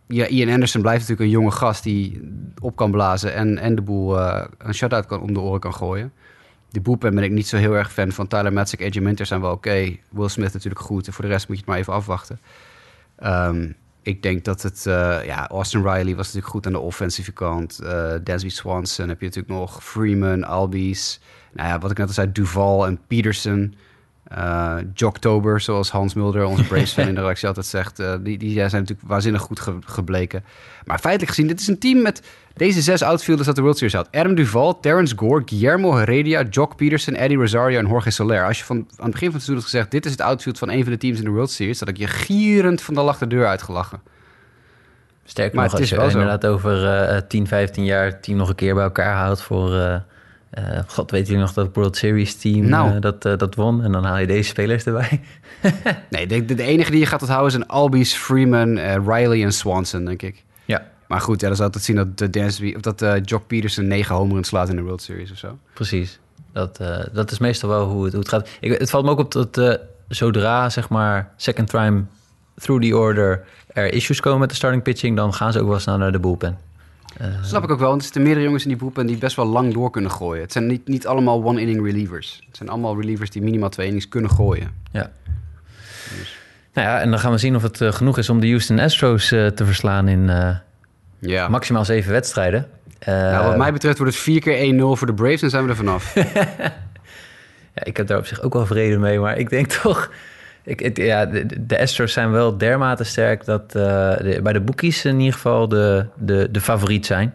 ja, Ian Anderson blijft natuurlijk een jonge gast die op kan blazen en, en de boel eh, een shutout kan, om de oren kan gooien. De boepen ben ik niet zo heel erg fan van. Tyler Matzek, AJ Minter zijn wel oké. Will Smith natuurlijk goed. En voor de rest moet je het maar even afwachten. Ehm, ik denk dat het... eh, ja, Austin Riley was natuurlijk goed aan de offensieve kant. Uh, Dansby Swanson heb je natuurlijk nog. Freeman, Albies. Nou ja, wat ik net al zei, Duval en Peterson. Uh, Jocktober, zoals Hans Mulder, onze [laughs] Braves fan in de redactie altijd zegt. uh, die, die zijn natuurlijk waanzinnig goed ge gebleken. Maar feitelijk gezien, dit is een team met deze zes outfielders dat de World Series had. Adam Duval, Terrence Gore, Guillermo Heredia, Jock Peterson, Eddie Rosario en Jorge Soler. Als je van, aan het begin van het seizoen had gezegd... dit is het outfield van een van de teams in de World Series... had ik je gierend van de lach de deur uitgelachen. Sterker nog, als je inderdaad over uh, 10, 15 jaar... het team nog een keer bij elkaar houdt voor... Uh, God, weet jullie nog dat World Series team nou. uh, dat, uh, dat won? En dan haal je deze spelers erbij. [laughs] nee, de, de, enige die je gaat onthouden zijn Albies, Freeman, Riley en Swanson, denk ik. Ja. Maar goed, ja, dan zal het zien dat, de Dansby, of dat Jock Peterson negen homeruns slaat in de World Series of zo. Precies. Dat, dat is meestal wel hoe het, hoe het gaat. Ik, het valt me ook op dat zodra, zeg maar, second time through the order... er issues komen met de starting pitching... dan gaan ze ook wel snel naar de bullpen. Uh, Snap ik ook wel, want er zitten meerdere jongens in die boepen die best wel lang door kunnen gooien. Het zijn niet, niet allemaal one-inning relievers. Het zijn allemaal relievers die minimaal twee innings kunnen gooien. Ja. Dus. Nou ja, en dan gaan we zien of het uh, genoeg is om de Houston Astros uh, te verslaan in ja. maximaal zeven wedstrijden. nou, wat mij betreft wordt het vier keer 1-0 voor de Braves en zijn we er vanaf. [laughs] ja, ik heb daar op zich ook wel vrede mee, maar ik denk [laughs] toch... Ik, het, ja, de, de, Astros zijn wel dermate sterk dat uh, de, bij de boekies in ieder geval de, de, de favoriet zijn.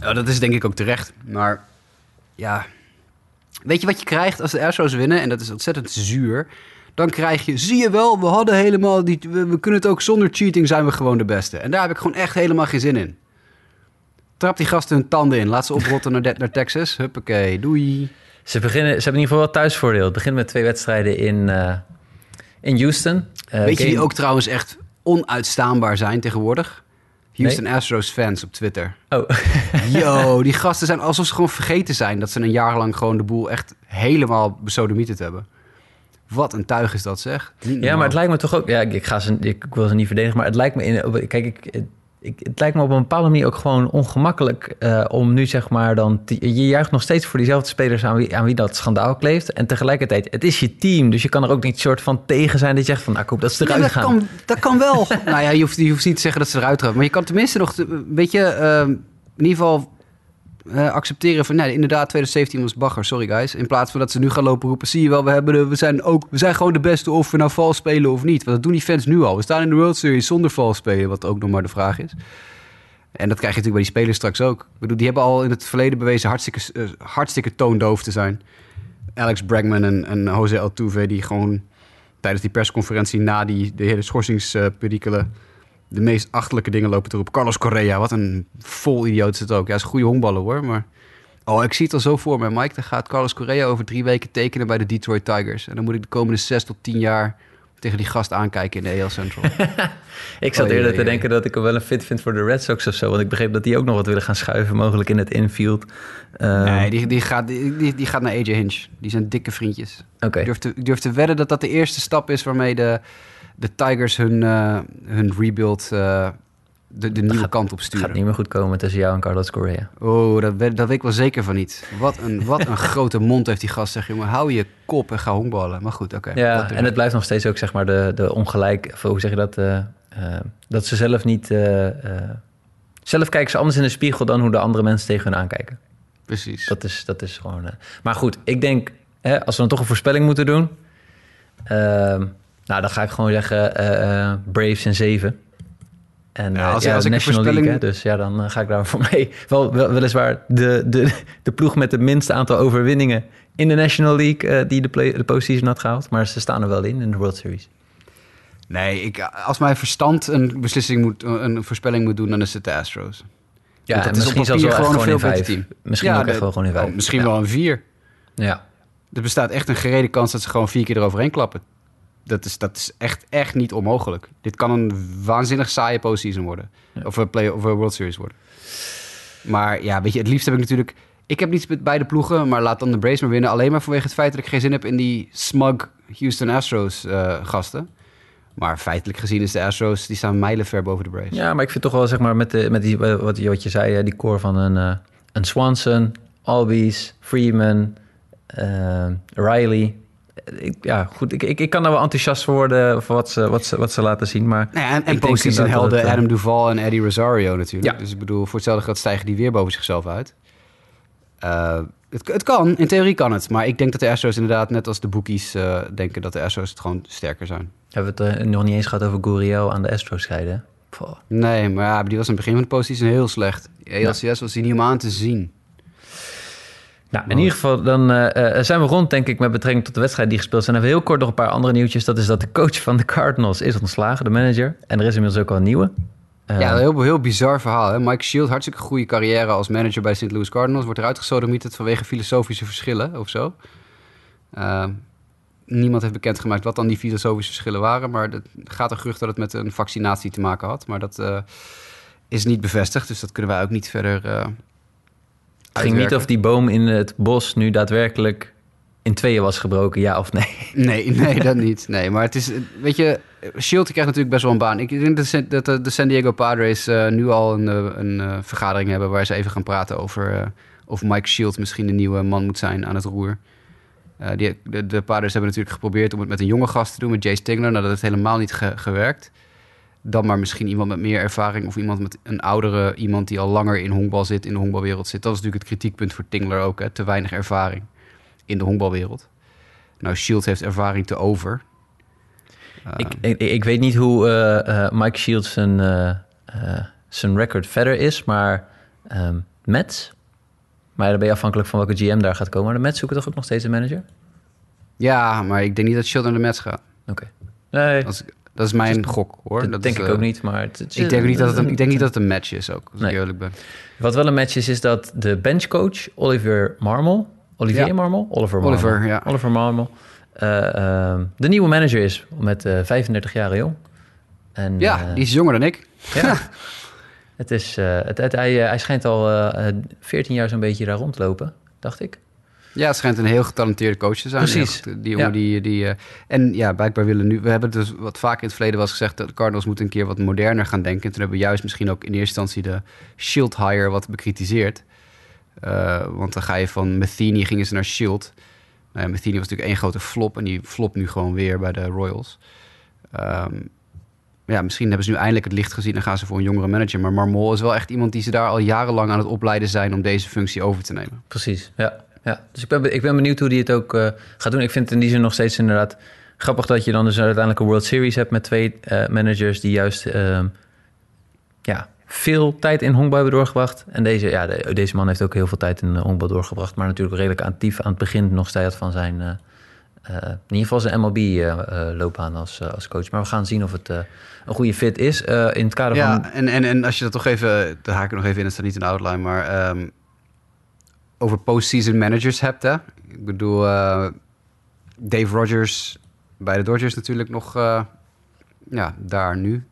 Ja, dat is denk ik ook terecht. Maar ja, weet je wat je krijgt als de Astros winnen? En dat is ontzettend zuur. Dan krijg je, zie je wel, we hadden helemaal, die, we, we kunnen het ook zonder cheating, zijn we gewoon de beste. En daar heb ik gewoon echt helemaal geen zin in. Trap die gasten hun tanden in. Laat ze oprotten naar, naar Texas. Huppakee, doei. Ze, beginnen, ze hebben in ieder geval wel thuisvoordeel. Het begint met twee wedstrijden in... Uh in Houston. Uh, Weet je wie ook trouwens echt onuitstaanbaar zijn tegenwoordig? Houston nee? Astros fans op Twitter. Oh. [laughs] Yo, die gasten zijn alsof ze gewoon vergeten zijn... dat ze een jaar lang gewoon de boel echt helemaal besodemieterd hebben. Wat een tuig is dat, zeg. Ja, maar het lijkt me toch ook... Ja, ik, ga ze, ik wil ze niet verdedigen, maar het lijkt me... In, kijk, ik, ik, het lijkt me op een bepaalde manier ook gewoon ongemakkelijk uh, om nu zeg maar dan... Te, je juicht nog steeds voor diezelfde spelers aan wie, aan wie dat schandaal kleeft. En tegelijkertijd, het is je team. Dus je kan er ook niet soort van tegen zijn dat je zegt van... nou, ik hoop dat ze eruit ja, dat gaan. Kan, dat kan wel. [laughs] nou ja, je hoeft, je hoeft niet te zeggen dat ze eruit gaan. Maar je kan tenminste nog een beetje... Uh, in ieder geval uh, accepteren van... nee, inderdaad, 2017 was bagger, sorry guys. In plaats van dat ze nu gaan lopen roepen... zie je wel, we, hebben de, we, zijn, ook, we zijn gewoon de beste of we nou vals spelen of niet. Want dat doen die fans nu al. We staan in de World Series zonder vals spelen, wat ook nog maar de vraag is. En dat krijg je natuurlijk bij die spelers straks ook. Ik bedoel, die hebben al in het verleden bewezen hartstikke, uh, hartstikke toondoof te zijn. Alex Bregman en, en Jose Altuve, die gewoon tijdens die persconferentie na die, de hele schorsingsperikelen de meest achterlijke dingen lopen te roepen. Carlos Correa, wat een vol idioot is het ook. Ja, is een goede honkballer hoor, maar... Oh, ik zie het al zo voor me, Mike. Dan gaat Carlos Correa over drie weken tekenen bij de Detroit Tigers. En dan moet ik de komende zes tot tien jaar tegen die gast aankijken in de AL Central. [laughs] ik zat oh, eerder te denken dat ik hem wel een fit vind voor de Red Sox of zo. Want ik begreep dat die ook nog wat willen gaan schuiven, mogelijk in het infield. Uh, nee, die, die, gaat, die, die gaat naar AJ Hinch. Die zijn dikke vriendjes. Okay. Ik, durf te, ik durf te wedden dat dat de eerste stap is waarmee de, de Tigers hun, uh, hun rebuild... Uh, de, de nieuwe gaat, kant op sturen. Het gaat niet meer goed komen tussen jou en Carlos Correa. Oh, dat, weet, dat weet ik wel zeker van niet. Wat een, wat een [laughs] grote mond heeft die gast. Zeg, jongen, hou je kop en ga honkballen. Maar goed, oké. Okay, ja, en het blijft nog steeds ook, zeg maar, de, de ongelijk... Of hoe zeg je dat? Uh, uh, dat ze zelf niet... Uh, zelf kijken ze anders in de spiegel dan hoe de andere mensen tegen hun aankijken. Precies. Dat is, dat is gewoon... maar goed, ik denk, hè, als we dan toch een voorspelling moeten doen... Nou, dan ga ik gewoon zeggen Braves en 7. En ja, als, uh, ja, als National League, hè, dus ja, dan uh, ga ik daar voor mee. Wel, wel, weliswaar de, de, de ploeg met het minste aantal overwinningen in de National League uh, die de, play, de postseason had gehaald. Maar ze staan er wel in, in de World Series. Nee, ik, als mijn verstand een beslissing moet, een voorspelling moet doen, dan is het de Astros. Ja, en misschien zelfs wel gewoon, een veel team. Misschien ja, ook de, echt wel gewoon in vijf. Oh, misschien ja. wel een vier. Ja. Er bestaat echt een gerede kans dat ze gewoon vier keer eroverheen klappen dat is, dat is echt, echt niet onmogelijk. Dit kan een waanzinnig saaie postseason worden. Ja. Of, een play, of een World Series worden. Maar ja, weet je, het liefst heb ik natuurlijk... Ik heb niets met beide ploegen, maar laat dan de Braves maar winnen. Alleen maar vanwege het feit dat ik geen zin heb in die smug Houston Astros uh, gasten. Maar feitelijk gezien is de Astros, die staan mijlenver boven de Braves. Ja, maar ik vind toch wel, zeg maar, met, de, met die, wat, wat je zei, die core van een, uh, een Swanson, Albies, Freeman... eh, Riley. Ik, ja, goed. Ik, ik, ik kan er wel enthousiast voor worden voor wat ze, wat ze, wat ze laten zien. Maar Nou ja, en, ik en dat helden het, eh, Adam Duval en Eddie Rosario natuurlijk. Ja. Dus ik bedoel, voor hetzelfde geld stijgen die weer boven zichzelf uit. Eh, het, het kan, in theorie kan het. Maar ik denk dat de Astros inderdaad, net als de bookies, eh, denken dat de Astros het gewoon sterker zijn. Hebben we het nog niet eens gehad over Gurriel aan de Astros scheiden. Poh. Nee, maar ja, die was in het begin van de postseason heel slecht. ELCS was die niet om aan te zien. Nou, in ieder geval, dan eh, eh, zijn we rond, denk ik, met betrekking tot de wedstrijd die gespeeld zijn. Dan hebben we heel kort nog een paar andere nieuwtjes. Dat is dat de coach van de Cardinals is ontslagen, de manager. En er is inmiddels ook al een nieuwe. Eh, ja, een heel, heel bizar verhaal. Hè? Mike Shield, hartstikke goede carrière als manager bij de St. Louis Cardinals. Wordt eruit gesodemieterd vanwege filosofische verschillen of zo. Uh, niemand heeft bekendgemaakt wat dan die filosofische verschillen waren. Maar er gaat een gerucht dat het met een vaccinatie te maken had. Maar dat uh, is niet bevestigd, dus dat kunnen wij ook niet verder uh, Het ging niet of die boom in het bos nu daadwerkelijk in tweeën was gebroken, ja of nee? [laughs] Nee, nee, dat niet. Nee, maar het is, weet je, Shield krijgt natuurlijk best wel een baan. Ik denk dat de, San Diego Padres uh, nu al een, een uh, vergadering hebben waar ze even gaan praten over uh, of Mike Shield misschien de nieuwe man moet zijn aan het roer. Die, de, de Padres hebben natuurlijk geprobeerd om het met een jonge gast te doen, met Jay Stingler. Nou, dat heeft helemaal niet ge gewerkt. Dan maar misschien iemand met meer ervaring of iemand met een oudere, iemand die al langer in honkbal zit, in de honkbalwereld zit. Dat is natuurlijk het kritiekpunt voor Tingler ook, hè? te weinig ervaring in de honkbalwereld. Nou, Shields heeft ervaring te over. Ik, ik, ik, weet niet hoe uh, uh, Mike Shields zijn, uh, zijn record verder is, maar um, Mets... Maar dan ben je afhankelijk van welke GM daar gaat komen. Maar de Mets zoeken toch ook nog steeds een manager? Ja, maar ik denk niet dat Shield naar de Mets gaat. Oké. Okay. Nee. Dat is mijn gok, hoor. Dat, dat denk is, ik ook niet, maar... Het, het, ik denk, niet dat het een, ik denk niet dat het een match is ook, als nee. ik eerlijk ben. Wat wel een match is, is dat de benchcoach Oliver Marmol... Olivier Ja. Marmol? Oliver Marmol. Oliver, ja. Oliver Marmol. eh, ehm, de nieuwe manager is met eh 35 jaar jong. En, Ja, eh, die is jonger dan ik. ja. [laughs] het is, eh, het, het- hij, eh, hij schijnt al eh, eh, 14 jaar zo'n beetje daar rondlopen, dacht ik. Ja, het schijnt een heel getalenteerde coach te zijn. Precies. Heel. Die jongen Ja. die... die eh, en ja, blijkbaar willen nu... We hebben dus wat vaak in het verleden was gezegd... dat de Cardinals moeten een keer wat moderner gaan denken. En toen hebben we juist misschien ook in eerste instantie de Shield hire wat bekritiseerd. Eh, want dan ga je van Matheny gingen ze naar Shield. Nou ja, Matheny was natuurlijk één grote flop. En die flop nu gewoon weer bij de Royals. Ehm, ja, misschien hebben ze nu eindelijk het licht gezien en gaan ze voor een jongere manager. Maar Marmol is wel echt iemand die ze daar al jarenlang aan het opleiden zijn om deze functie over te nemen. Precies, ja. Ja. Dus ik ben, be- ik ben benieuwd hoe die het ook eh, gaat doen. Ik vind het in die zin nog steeds inderdaad grappig dat je dan dus uiteindelijk een World Series hebt met twee eh, managers die juist ehm, ja, veel tijd in honkbal hebben doorgebracht. En deze, ja, de- deze man heeft ook heel veel tijd in uh, honkbal doorgebracht, maar natuurlijk redelijk actief aan het begin nog steeds van zijn, eh, eh, in ieder geval zijn MLB-loopbaan als, eh, als coach. Maar we gaan zien of het eh, een goede fit is. Eh, in het kader van Ja, en, en, en als je dat toch even, daar haak ik nog even in, het staat niet in de outline, maar ehm, over postseason managers hebt, hè? Ik bedoel, eh, Dave Rogers bij de Dodgers natuurlijk nog, eh, ja, daar nu.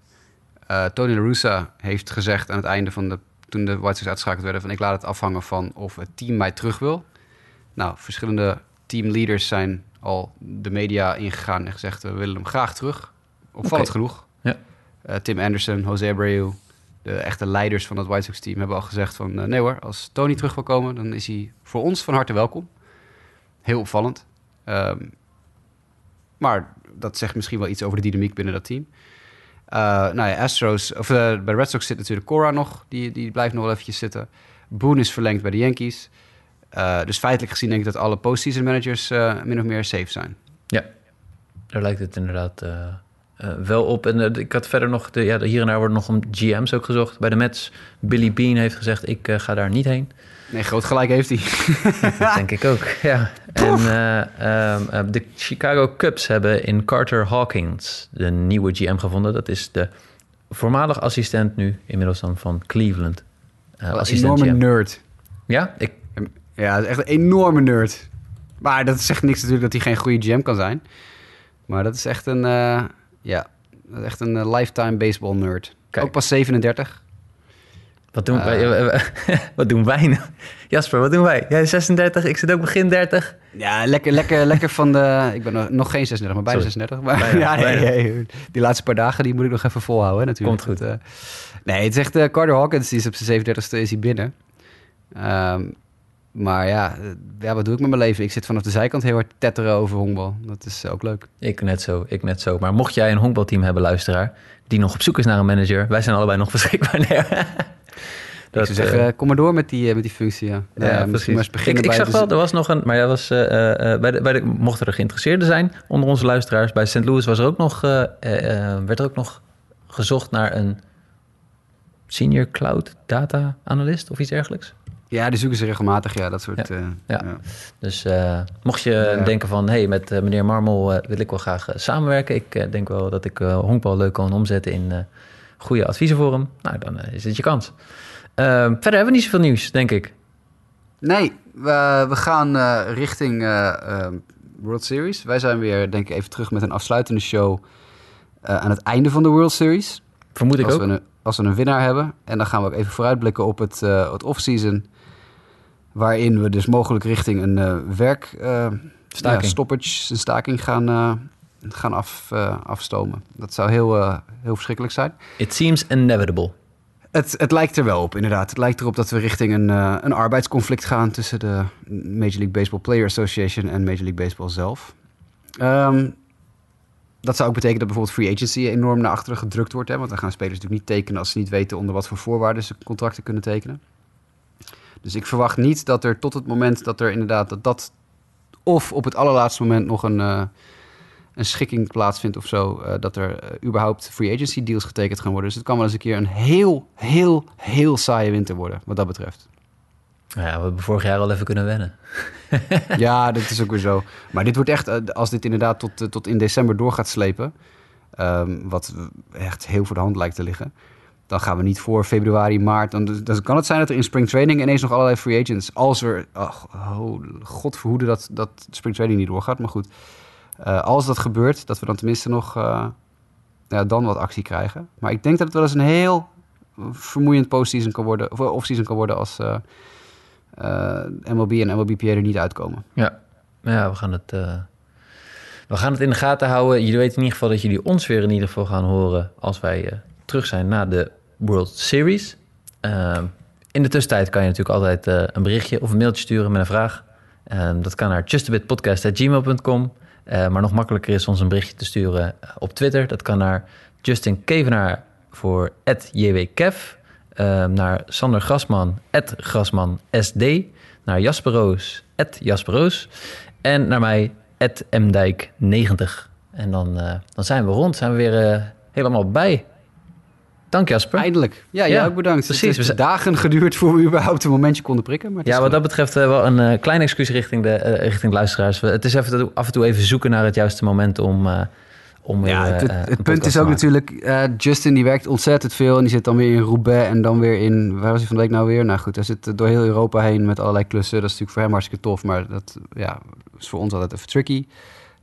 Eh, Tony La Russa heeft gezegd aan het einde van de, toen de White Sox uitgeschakeld werden, van ik laat het afhangen van of het team mij terug wil. Nou, verschillende teamleaders zijn al de media ingegaan en gezegd, we willen hem graag terug. Opvallend Oké. genoeg. Ja. Tim Anderson, Jose Abreu, de echte leiders van het White Sox team hebben al gezegd van... eh, nee hoor, als Tony terug wil komen, dan is hij voor ons van harte welkom. Heel opvallend. Ehm, maar dat zegt misschien wel iets over de dynamiek binnen dat team. Eh, nou ja, Astros, of eh, bij Red Sox zit natuurlijk Cora nog. Die, die blijft nog wel eventjes zitten. Boone is verlengd bij de Yankees. Dus feitelijk gezien denk ik dat alle postseason managers min of meer safe zijn. Ja, daar lijkt het inderdaad eh, wel op. En eh, ik had verder nog, de, ja, hier en daar worden nog om GM's ook gezocht. Bij de Mets, Billy Bean heeft gezegd, ik eh, ga daar niet heen. Nee, groot gelijk heeft hij. [laughs] Dat denk ik ook, ja. En eh, ehm, eh, de Chicago Cubs hebben in Carter Hawkins de nieuwe GM gevonden. Dat is de voormalig assistent nu, inmiddels dan van Cleveland. Een assistent enorme GM. nerd. Ja, ik, Ja, dat is echt een enorme nerd. Maar dat zegt niks natuurlijk dat hij geen goede GM kan zijn. Maar dat is echt een, ja, dat is echt een eh, lifetime baseball nerd. Kijk. Ook pas 37. wat doen, Eh. wij, [laughs] wat doen wij nou? Jasper, wat doen wij? Jij is 36, ik zit ook begin 30. Ja, lekker, lekker, lekker van de... Ik ben nog, geen 36, maar bijna Sorry. 36. Maar, Bijna, [laughs] ja, nee, bijna. nee, die laatste paar dagen die moet ik nog even volhouden hè, natuurlijk. Komt goed. Eh, nee, het is echt... eh, Carter Hawkins die is op zijn 37ste is hij binnen. Ehm, Maar ja, eh, ja, wat doe ik met mijn leven? Ik zit vanaf de zijkant heel hard te tetteren over honkbal. Dat is eh, ook leuk. Ik net zo, ik net zo. Maar mocht jij een honkbalteam hebben, luisteraar, die nog op zoek is naar een manager, wij zijn allebei nog [laughs] beschikbaar. Nee. ik zou zeggen, eh, eh, kom maar door met die, eh, met die functie. Ja, Nou ja, misschien maar eens beginnen ik, ik bij zag de- wel, er was nog een, maar jij was eh, eh, bij, de, bij de, mochten er geïnteresseerden zijn onder onze luisteraars, bij St. Louis was er ook nog, eh, eh, eh, werd er ook nog gezocht naar een senior cloud data analyst of iets dergelijks. Ja, die zoeken ze regelmatig. Ja, dat soort... Ja. eh, Ja. ja. Dus eh, mocht je Ja. denken van, hé, hey, met eh, meneer Marmel wil ik wel graag samenwerken. Ik denk wel dat ik honkbal leuk kan omzetten in goede adviezen voor hem. Nou, dan is het je kans. Ehm, verder hebben we niet zoveel nieuws, denk ik. Nee, we, we gaan richting World Series. Wij zijn weer, denk ik, even terug met een afsluitende show aan het einde van de World Series. Vermoed ik als, ook. We een, als we een winnaar hebben. En dan gaan we ook even vooruitblikken op het, het off-season. Waarin we dus mogelijk richting een eh werk... eh, ja, stoppage, een staking gaan, eh, gaan af, eh, afstomen. Dat zou heel, heel verschrikkelijk zijn. It seems inevitable. Het, het lijkt er wel op, inderdaad. Het lijkt erop dat we richting een, een arbeidsconflict gaan tussen de Major League Baseball Player Association en Major League Baseball zelf. Ehm, dat zou ook betekenen dat bijvoorbeeld free agency enorm naar achteren gedrukt wordt. Hè? Want dan gaan spelers natuurlijk niet tekenen als ze niet weten onder wat voor voorwaarden ze contracten kunnen tekenen. Dus ik verwacht niet dat er tot het moment dat er inderdaad dat, dat of op het allerlaatste moment nog een, eh, een schikking plaatsvindt of zo, eh, dat er eh, überhaupt free agency deals getekend gaan worden. Dus het kan wel eens een keer een heel, heel, heel saaie winter worden, wat dat betreft. Nou ja, we hebben vorig jaar al even kunnen wennen. [laughs] [laughs] ja, dat is ook weer zo. Maar dit wordt echt, als dit inderdaad tot, tot in december door gaat slepen, ehm, wat echt heel voor de hand lijkt te liggen, dan gaan we niet voor februari, maart. Dan, dan kan het zijn dat er in spring training ineens nog allerlei free agents, als er, ach, oh, god verhoede dat, dat spring training niet doorgaat, maar goed. Eh, als dat gebeurt, dat we dan tenminste nog eh, ja, dan wat actie krijgen. Maar ik denk dat het wel eens een heel vermoeiend postseason kan worden, of off-season kan worden als eh, eh, MLB en MLBPA er niet uitkomen. Ja, ja we, gaan het, eh, we gaan het in de gaten houden. Jullie weten in ieder geval dat jullie ons weer in ieder geval gaan horen... als wij eh, terug zijn na de World Series. Ehm, in de tussentijd kan je natuurlijk altijd eh, een berichtje of een mailtje sturen met een vraag. Ehm, dat kan naar justabitpodcast.gmail.com. Eh, maar nog makkelijker is ons een berichtje te sturen eh, op Twitter. Dat kan naar Justin Kevenaar voor @jwkev. Ehm, naar Sander Grasman, @grasmansd. Naar Jasper Roos, Jasper Roos. En naar mij, mdijk90. En dan, dan zijn we rond, zijn we weer helemaal bij. Dank Jasper. Eindelijk. Ja, Ja, ook bedankt. precies. Het We heeft dagen geduurd voor we überhaupt een momentje konden prikken. Maar Ja, wat dat betreft eh, wel een eh, klein excuus richting de, eh, richting de luisteraars. Het is even, af en toe even zoeken naar het juiste moment om, om weer, Ja, het, het- het een punt is ook natuurlijk, Justin die werkt ontzettend veel en die zit dan weer in Roubaix en dan weer in, waar was hij van de week nou weer? Nou goed, hij zit door heel Europa heen met allerlei klussen. Dat is natuurlijk voor hem hartstikke tof, maar dat ja, is voor ons altijd even tricky.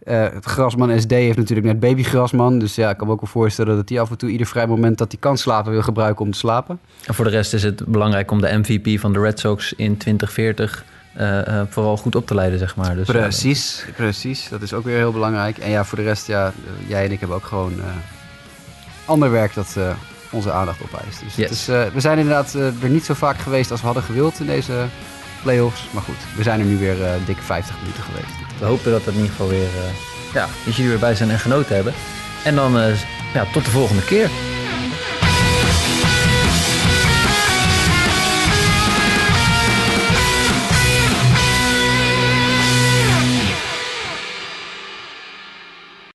Het Grasman SD heeft natuurlijk net baby Grasman, dus ja, ik kan me ook wel voorstellen dat hij af en toe ieder vrij moment dat hij kan slapen wil gebruiken om te slapen. En voor de rest is het belangrijk om de MVP van de Red Sox in 2040 eh, eh, vooral goed op te leiden, zeg maar. Dus, Precies, precies. Dat is ook weer heel belangrijk. En ja, voor de rest, ja, jij en ik hebben ook gewoon ander werk dat onze aandacht opeist. Dus Yes. is, we zijn inderdaad eh, er niet zo vaak geweest als we hadden gewild in deze playoffs. Maar goed, we zijn er nu weer eh dik 50 minuten geweest. We hopen dat het in ieder geval weer, eh, ja, dat jullie weer bij zijn en genoten hebben. En dan, eh, ja, tot de volgende keer.